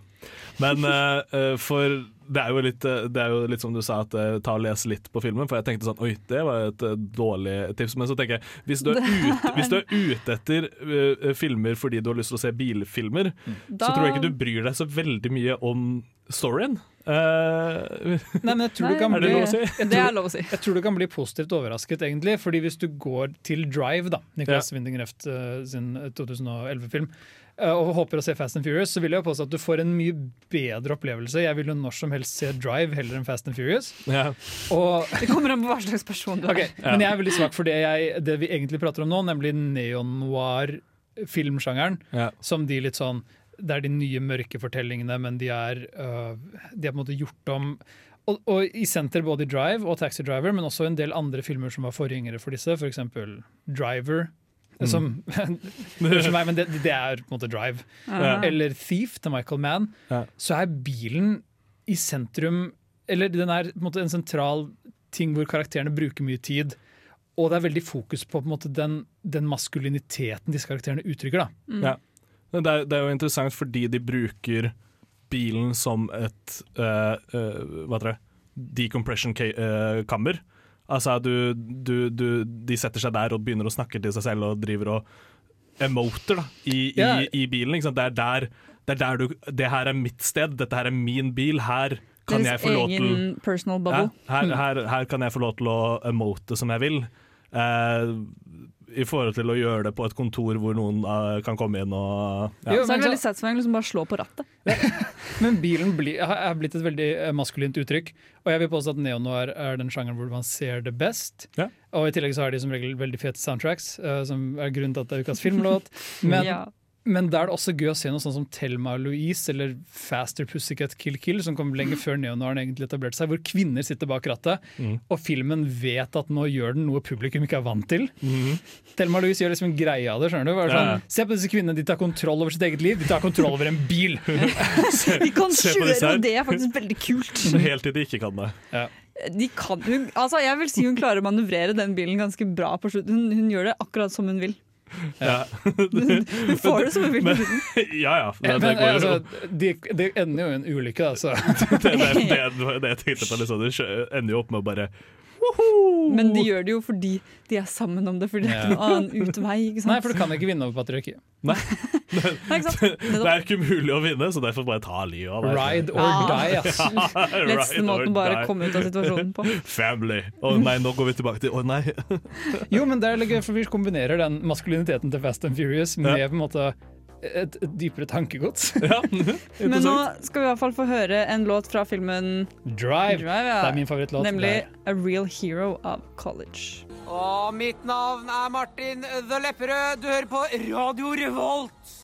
Men eh, eh, for det er, jo litt, eh, det er jo litt som du sa, at ta og les litt på filmen. For jeg tenkte sånn Oi, det var et dårlig tips. Men så tenker jeg hvis du er ute, hvis du er ute etter uh, filmer fordi du har lyst til å se bilfilmer, Da- så tror jeg ikke du bryr deg så veldig mye om storyen. Uh, Nei, men jeg tror Nei, du kan Er det bli lov å si? Det er lov å si. Jeg tror du kan bli positivt overrasket, egentlig. Fordi hvis du går til Drive, da, Nicholas Winding Refn eh, sin 2011-film, eh, og håper å se Fast and Furious, så vil jeg jo påstå at du får en mye bedre opplevelse. Jeg vil jo når som helst se Drive heller enn Fast and Furious. ja. Og Det kommer an på hva slags person du er. Ok, Men jeg er veldig svak for det, jeg, det vi egentlig prater om nå, nemlig neonoir-filmsjangeren. Ja. Som de litt sånn Det er de nye mørke fortellingene, men de er, uh, de er på en måte gjort om og, og i senter både i Drive og Taxi Driver, men også en del andre filmer som var forgjengere for disse, f.eks. Driver. Som, mm. meg, men det, det er på en måte Drive. Ja. Eller Thief til Michael Mann. Ja. Så er bilen i sentrum Eller den er på en måte en sentral ting hvor karakterene bruker mye tid. Og det er veldig fokus på, på en måte, den, den maskuliniteten disse karakterene uttrykker. da. Ja. Det, er, det er jo interessant fordi de bruker bilen som et uh, uh, hva heter det? decompression-kammer. Altså du, du, du, De setter seg der og begynner å snakke til seg selv og driver og emoter da, i, i, i bilen. Det er der, det er der du Det her er mitt sted, dette her er min bil. Her kan jeg få lov til ja, her, her, her kan jeg få lov til å emote som jeg vil. Eh, I forhold til å gjøre det på et kontor hvor noen uh, kan komme inn og ja. Jo, Så er det veldig satisfying å liksom bare slå på rattet. Men bilen bli, er blitt et veldig eh, maskulint uttrykk. Og jeg vil påstå at neonoir er den sjangeren hvor man ser det best. Ja. Og i tillegg så har de som regel veldig fete soundtracks, uh, som er grunnen til at det er ukas filmlåt. Men, Ja. Men da er det også gøy å se noe sånn som Thelma Louise eller Faster Pussycat Kill Kill, som kom lenge før neonoiren egentlig etablerte seg, hvor kvinner sitter bak rattet, Mm. og filmen vet at nå gjør den noe publikum ikke er vant til. Mm. Thelma Louise gjør liksom en greie av det. skjønner du? Bare Ja, ja. Sånn, Se på disse kvinnene, de tar kontroll over sitt eget liv. De tar kontroll over en bil! De kan kjøre, og det er faktisk veldig kult. Helt til de ikke kan det. Ja. De kan, hun, altså jeg vil si hun klarer å manøvrere den bilen ganske bra på slutten. Hun, hun gjør det akkurat som hun vil. Ja. Hun får det som en vil. Men- Ja ja. Det, Men, det, går altså, det de ender jo i en ulykke, da. Så. det, det, det jeg tenkte på. Liksom, det ender jo opp med å bare Men de gjør det jo fordi de er sammen om det, fordi det er ikke noen annen utvei. Ikke sant? Nei, for du kan ikke vinne over patriarkiet. Nei, Det. Det er ikke mulig å vinne, så derfor bare ta livet av deg. Ride or Ja. die, ass. Ride Beste måten å bare die. komme ut av situasjonen på. Family. Å nei, nå går vi tilbake til Å nei. Jo, men det er litt gøy, for vi kombinerer den maskuliniteten til Fast and Furious med på en måte et, et dypere tankegods. Men nå skal vi i hvert fall få høre en låt fra filmen Drive. ja. Det er min favorittlåt. Nemlig A Real Hero of College. Og mitt navn er Martin The Lepperød. Du hører på Radio Revolt.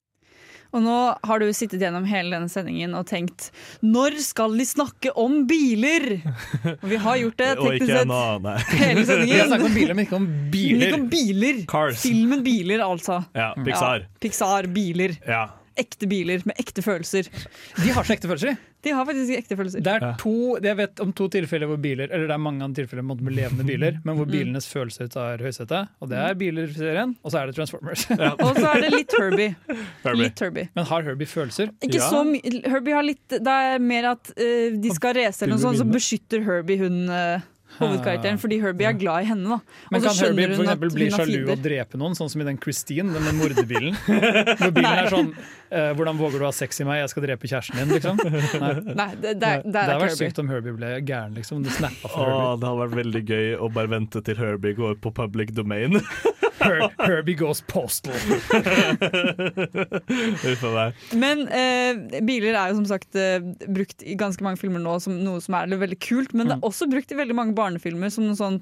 Og nå har du sittet gjennom hele denne sendingen og tenkt Når skal de snakke om biler? Og vi har gjort det teknisk sett nå, hele sendingen. Vi har snakket om biler, men ikke om biler. ikke om biler. Cars. Filmen biler, altså. Ja, Pixar. Ja, Pixar, biler. Ja. Ekte biler med ekte følelser. De har så ekte følelser, de. De har faktisk ekte følelser. Det er to, jeg vet om to tilfeller hvor biler Eller det er mange tilfeller med levende biler, men hvor Mm. bilenes følelser tar høysetet. Og det er biler-serien, og så er det Transformers. Og så er det litt Herbie. Herbie. Litt Herbie. Men har Herbie følelser? Ikke så mye. Herbie har litt Det er mer at uh, de skal race eller noe sånt, så beskytter Herbie hun uh, hovedkarakteren, fordi Herbie er glad i henne. da. Men kan Herbie for hun at eksempel bli hun sjalu og drepe noen, sånn som i den Christine, den med morderbilen? Hvor bilen er sånn eh, 'Hvordan våger du å ha sex i meg? Jeg skal drepe kjæresten din', liksom. Nei, Nei, det, det, det det hadde vært sykt om Herbie ble gæren, liksom. Det snappa for Åh, Herbie. det hadde vært veldig gøy å bare vente til Herbie går på public domain. Her Herbie goes postal. Uff a meg. Men eh, biler er jo som sagt eh, brukt i ganske mange filmer nå som noe som er veldig kult, men det Mm. er også brukt i veldig mange barnefilmer som noe sånn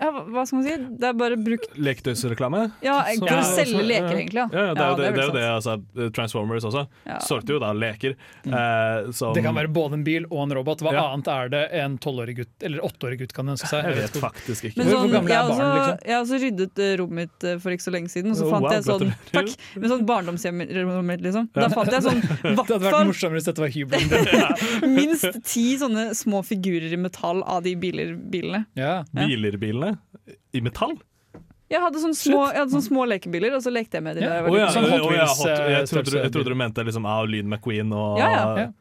ja, hva- skal man si? Det er bare brukt Leketøysreklame? Ja, for å selge leker, egentlig. Ja, Ja, det er jo det, det, er jo det altså, Transformers også. Ja. Solgte jo da leker. eh, som Det kan være både en bil og en robot. Hva Ja. annet er det en tolvårig gutt eller åtteårig gutt kan ønske seg? Jeg vet faktisk ikke. Sånn, hvor gamle er barn, liksom? jeg har også ryddet eh, rommet mitt eh, for ikke så lenge siden, og så Oh, fant wow, jeg sånn. Takk! Med sånn barndomshjemmet mitt, liksom. Da fant jeg sånn Det hadde vært morsommere hvis dette var hybelen din. minst ti sånne små figurer i metall av de biler, bilene. Ja. Bilerbilene i metall? Jeg hadde sånne små, jeg hadde sånne små lekebiler, og så lekte jeg med dem. da jeg ja. Sånn Hot ja, Wheels, hot- eh, jeg, trodde, du- jeg trodde du mente liksom av Lyn McQueen og Ja, ja.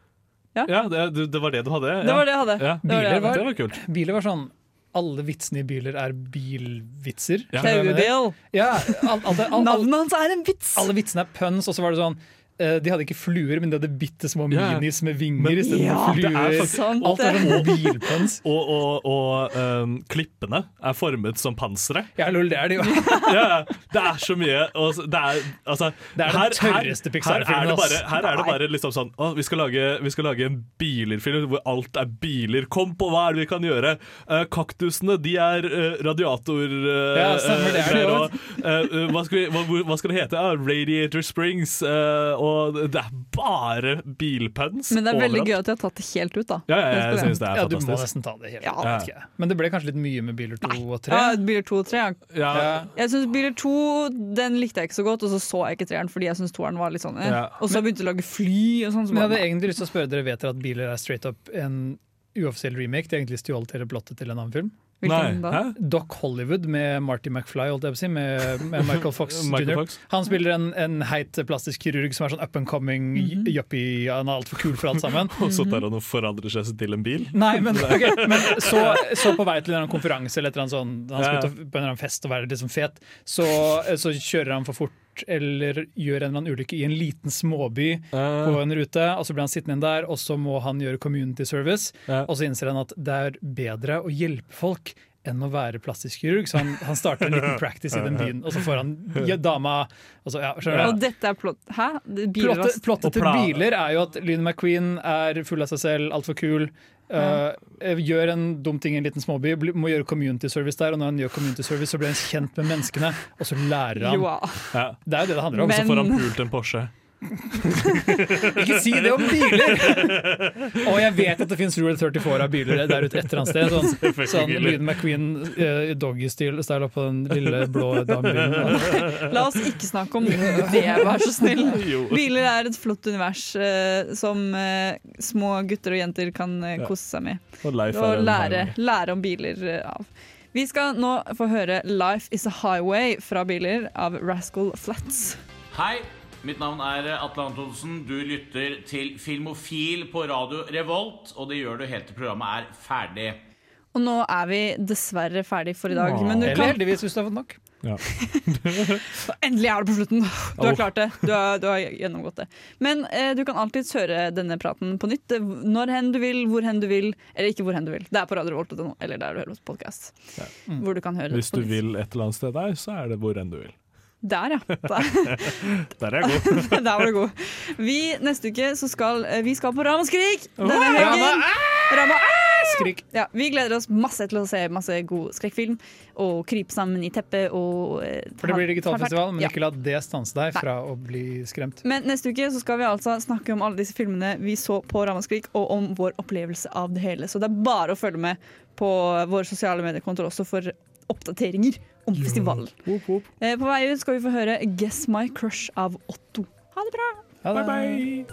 Ja. Ja, det, det var det du hadde? Det var det jeg hadde. Ja. Det var det Biler var, Det var kult. biler var sånn alle vitsene i biler er bilvitser. Ja. Taubil. Ja, Navnet hans er en vits! alle vitsene er puns, og så var det sånn eh, de hadde ikke fluer, men de hadde bitte små yeah. minis med vinger istedenfor Ja, det er fluer. faktisk- Sant Alt er det. sånn. Og, og, og um, klippene er formet som pansere. Ja, lol, det er det jo. Ja, ja. det er så mye. Og det er, altså, Det er den her- tørreste Pixar-filmen, Her er her er det bare liksom sånn å, vi, skal lage, vi skal lage en bilerfilm hvor alt er biler. Kom på hva er det vi kan gjøre! Uh, kaktusene de er uh, radiator... Uh, Ja, stemmer, det er det jo. og, eh, hva, skal vi, hva, hva skal det hete? Ah, Radiator Springs. eh, og det er bare bilpuns Men det er veldig overalt. gøy at de har tatt det helt ut, da. Ja, ja, jeg synes det er Ja, du må nesten ta det helt. Ja. jeg vet. Men det ble kanskje litt mye med biler to og tre. Ja, Biler 2 og 3. Ja. Ja, Jeg synes Biler 2 den likte jeg ikke så godt, og så så jeg ikke treeren fordi jeg syntes toeren var litt sånn eh. Ja. Og så begynte de å lage fly og sånn. så Men jeg hadde egentlig lyst til å spørre dere vet dere at biler er straight up en uoffisiell remake. De har egentlig stjålet hele plottet til en annen film. Hvilken Nei, da? Doc Hollywood med Marty McFly, holdt jeg på å si, med, med Michael Fox Jr. Han spiller en, en heit plastisk kirurg som er sånn up and coming Mhm. yuppie. Han er altfor kul for alt sammen. Og så tar han og forandrer seg til en bil. Nei, men, okay, men så, så på vei til en konferanse eller et eller annet sånn, han skal ut på en eller annen fest og være liksom fet, så, så kjører han for fort eller gjør en eller annen ulykke i en liten småby på en rute, og så blir han sittende inn der, og så må han gjøre community service, Uh. og så innser han at det er bedre å hjelpe folk enn å være plastisk kirurg, så han, han starter en liten practice i den byen, og så får han ja, dama og så, ja, skjønner Og dette er plott... Hæ? Biler Plottet, plottet til biler er jo at Lynn McQueen er full av seg selv, altfor kul. Uh, gjør en dum ting i en liten småby, må gjøre community service der. Og når han gjør community service, så blir han kjent med menneskene, og så lærer han. Ja. Ja. Det er jo det det handler om. Og så får han pult en Porsche. Ikke si det om biler! og jeg vet at det fins Rule 34 av biler der ute et eller annet sted. Sånn, sånn Lyden McQueen uh, doggy-style på den lille blå damebilen. La oss ikke snakke om det, vær så snill. Biler er et flott univers uh, som uh, små gutter og jenter kan kose seg med. Og Og lære, lære om biler av. Vi skal nå få høre 'Life Is A Highway' fra biler av Rascal Flats. Hei, mitt navn er Atle Antonsen. Du lytter til Filmofil på radio Revolt, og det gjør du helt til programmet er ferdig. Og nå er vi dessverre ferdig for i dag. Men du Eller kan, heldigvis, hvis du har fått nok. Ja. endelig er det på slutten! Du har klart det. Du har, du har gjennomgått det. Men eh, du kan alltids høre denne praten på nytt. eh, Når hen du vil, hvor hen du vil. Eller ikke hvor hen du vil. Det er på Radio radiorevolt.no, eller der du hører på podkast. Mm. Hvor du kan høre Hvis du nytt. vil et eller annet sted der, så er det hvor enn du vil. Der, ja. Der, Der er jeg god. Der var du god. Vi, neste uke så skal eh, vi skal på Ramaskrik denne helgen. Rama, Rama, ah! Skrik. Ja, vi gleder oss masse til å se masse god skrekkfilm og krype sammen i teppet og eh, For det blir digitalfestival, men Ja. ikke la det stanse deg fra å bli skremt. Men neste uke så skal vi altså snakke om alle disse filmene vi så på Ramaskrik, og om vår opplevelse av det hele. Så det er bare å følge med på våre sosiale mediekontoer også for oppdateringer om festivalen. Eh, På vei ut skal vi få høre 'Guess My Crush' av Otto. Ha det bra! Ha det.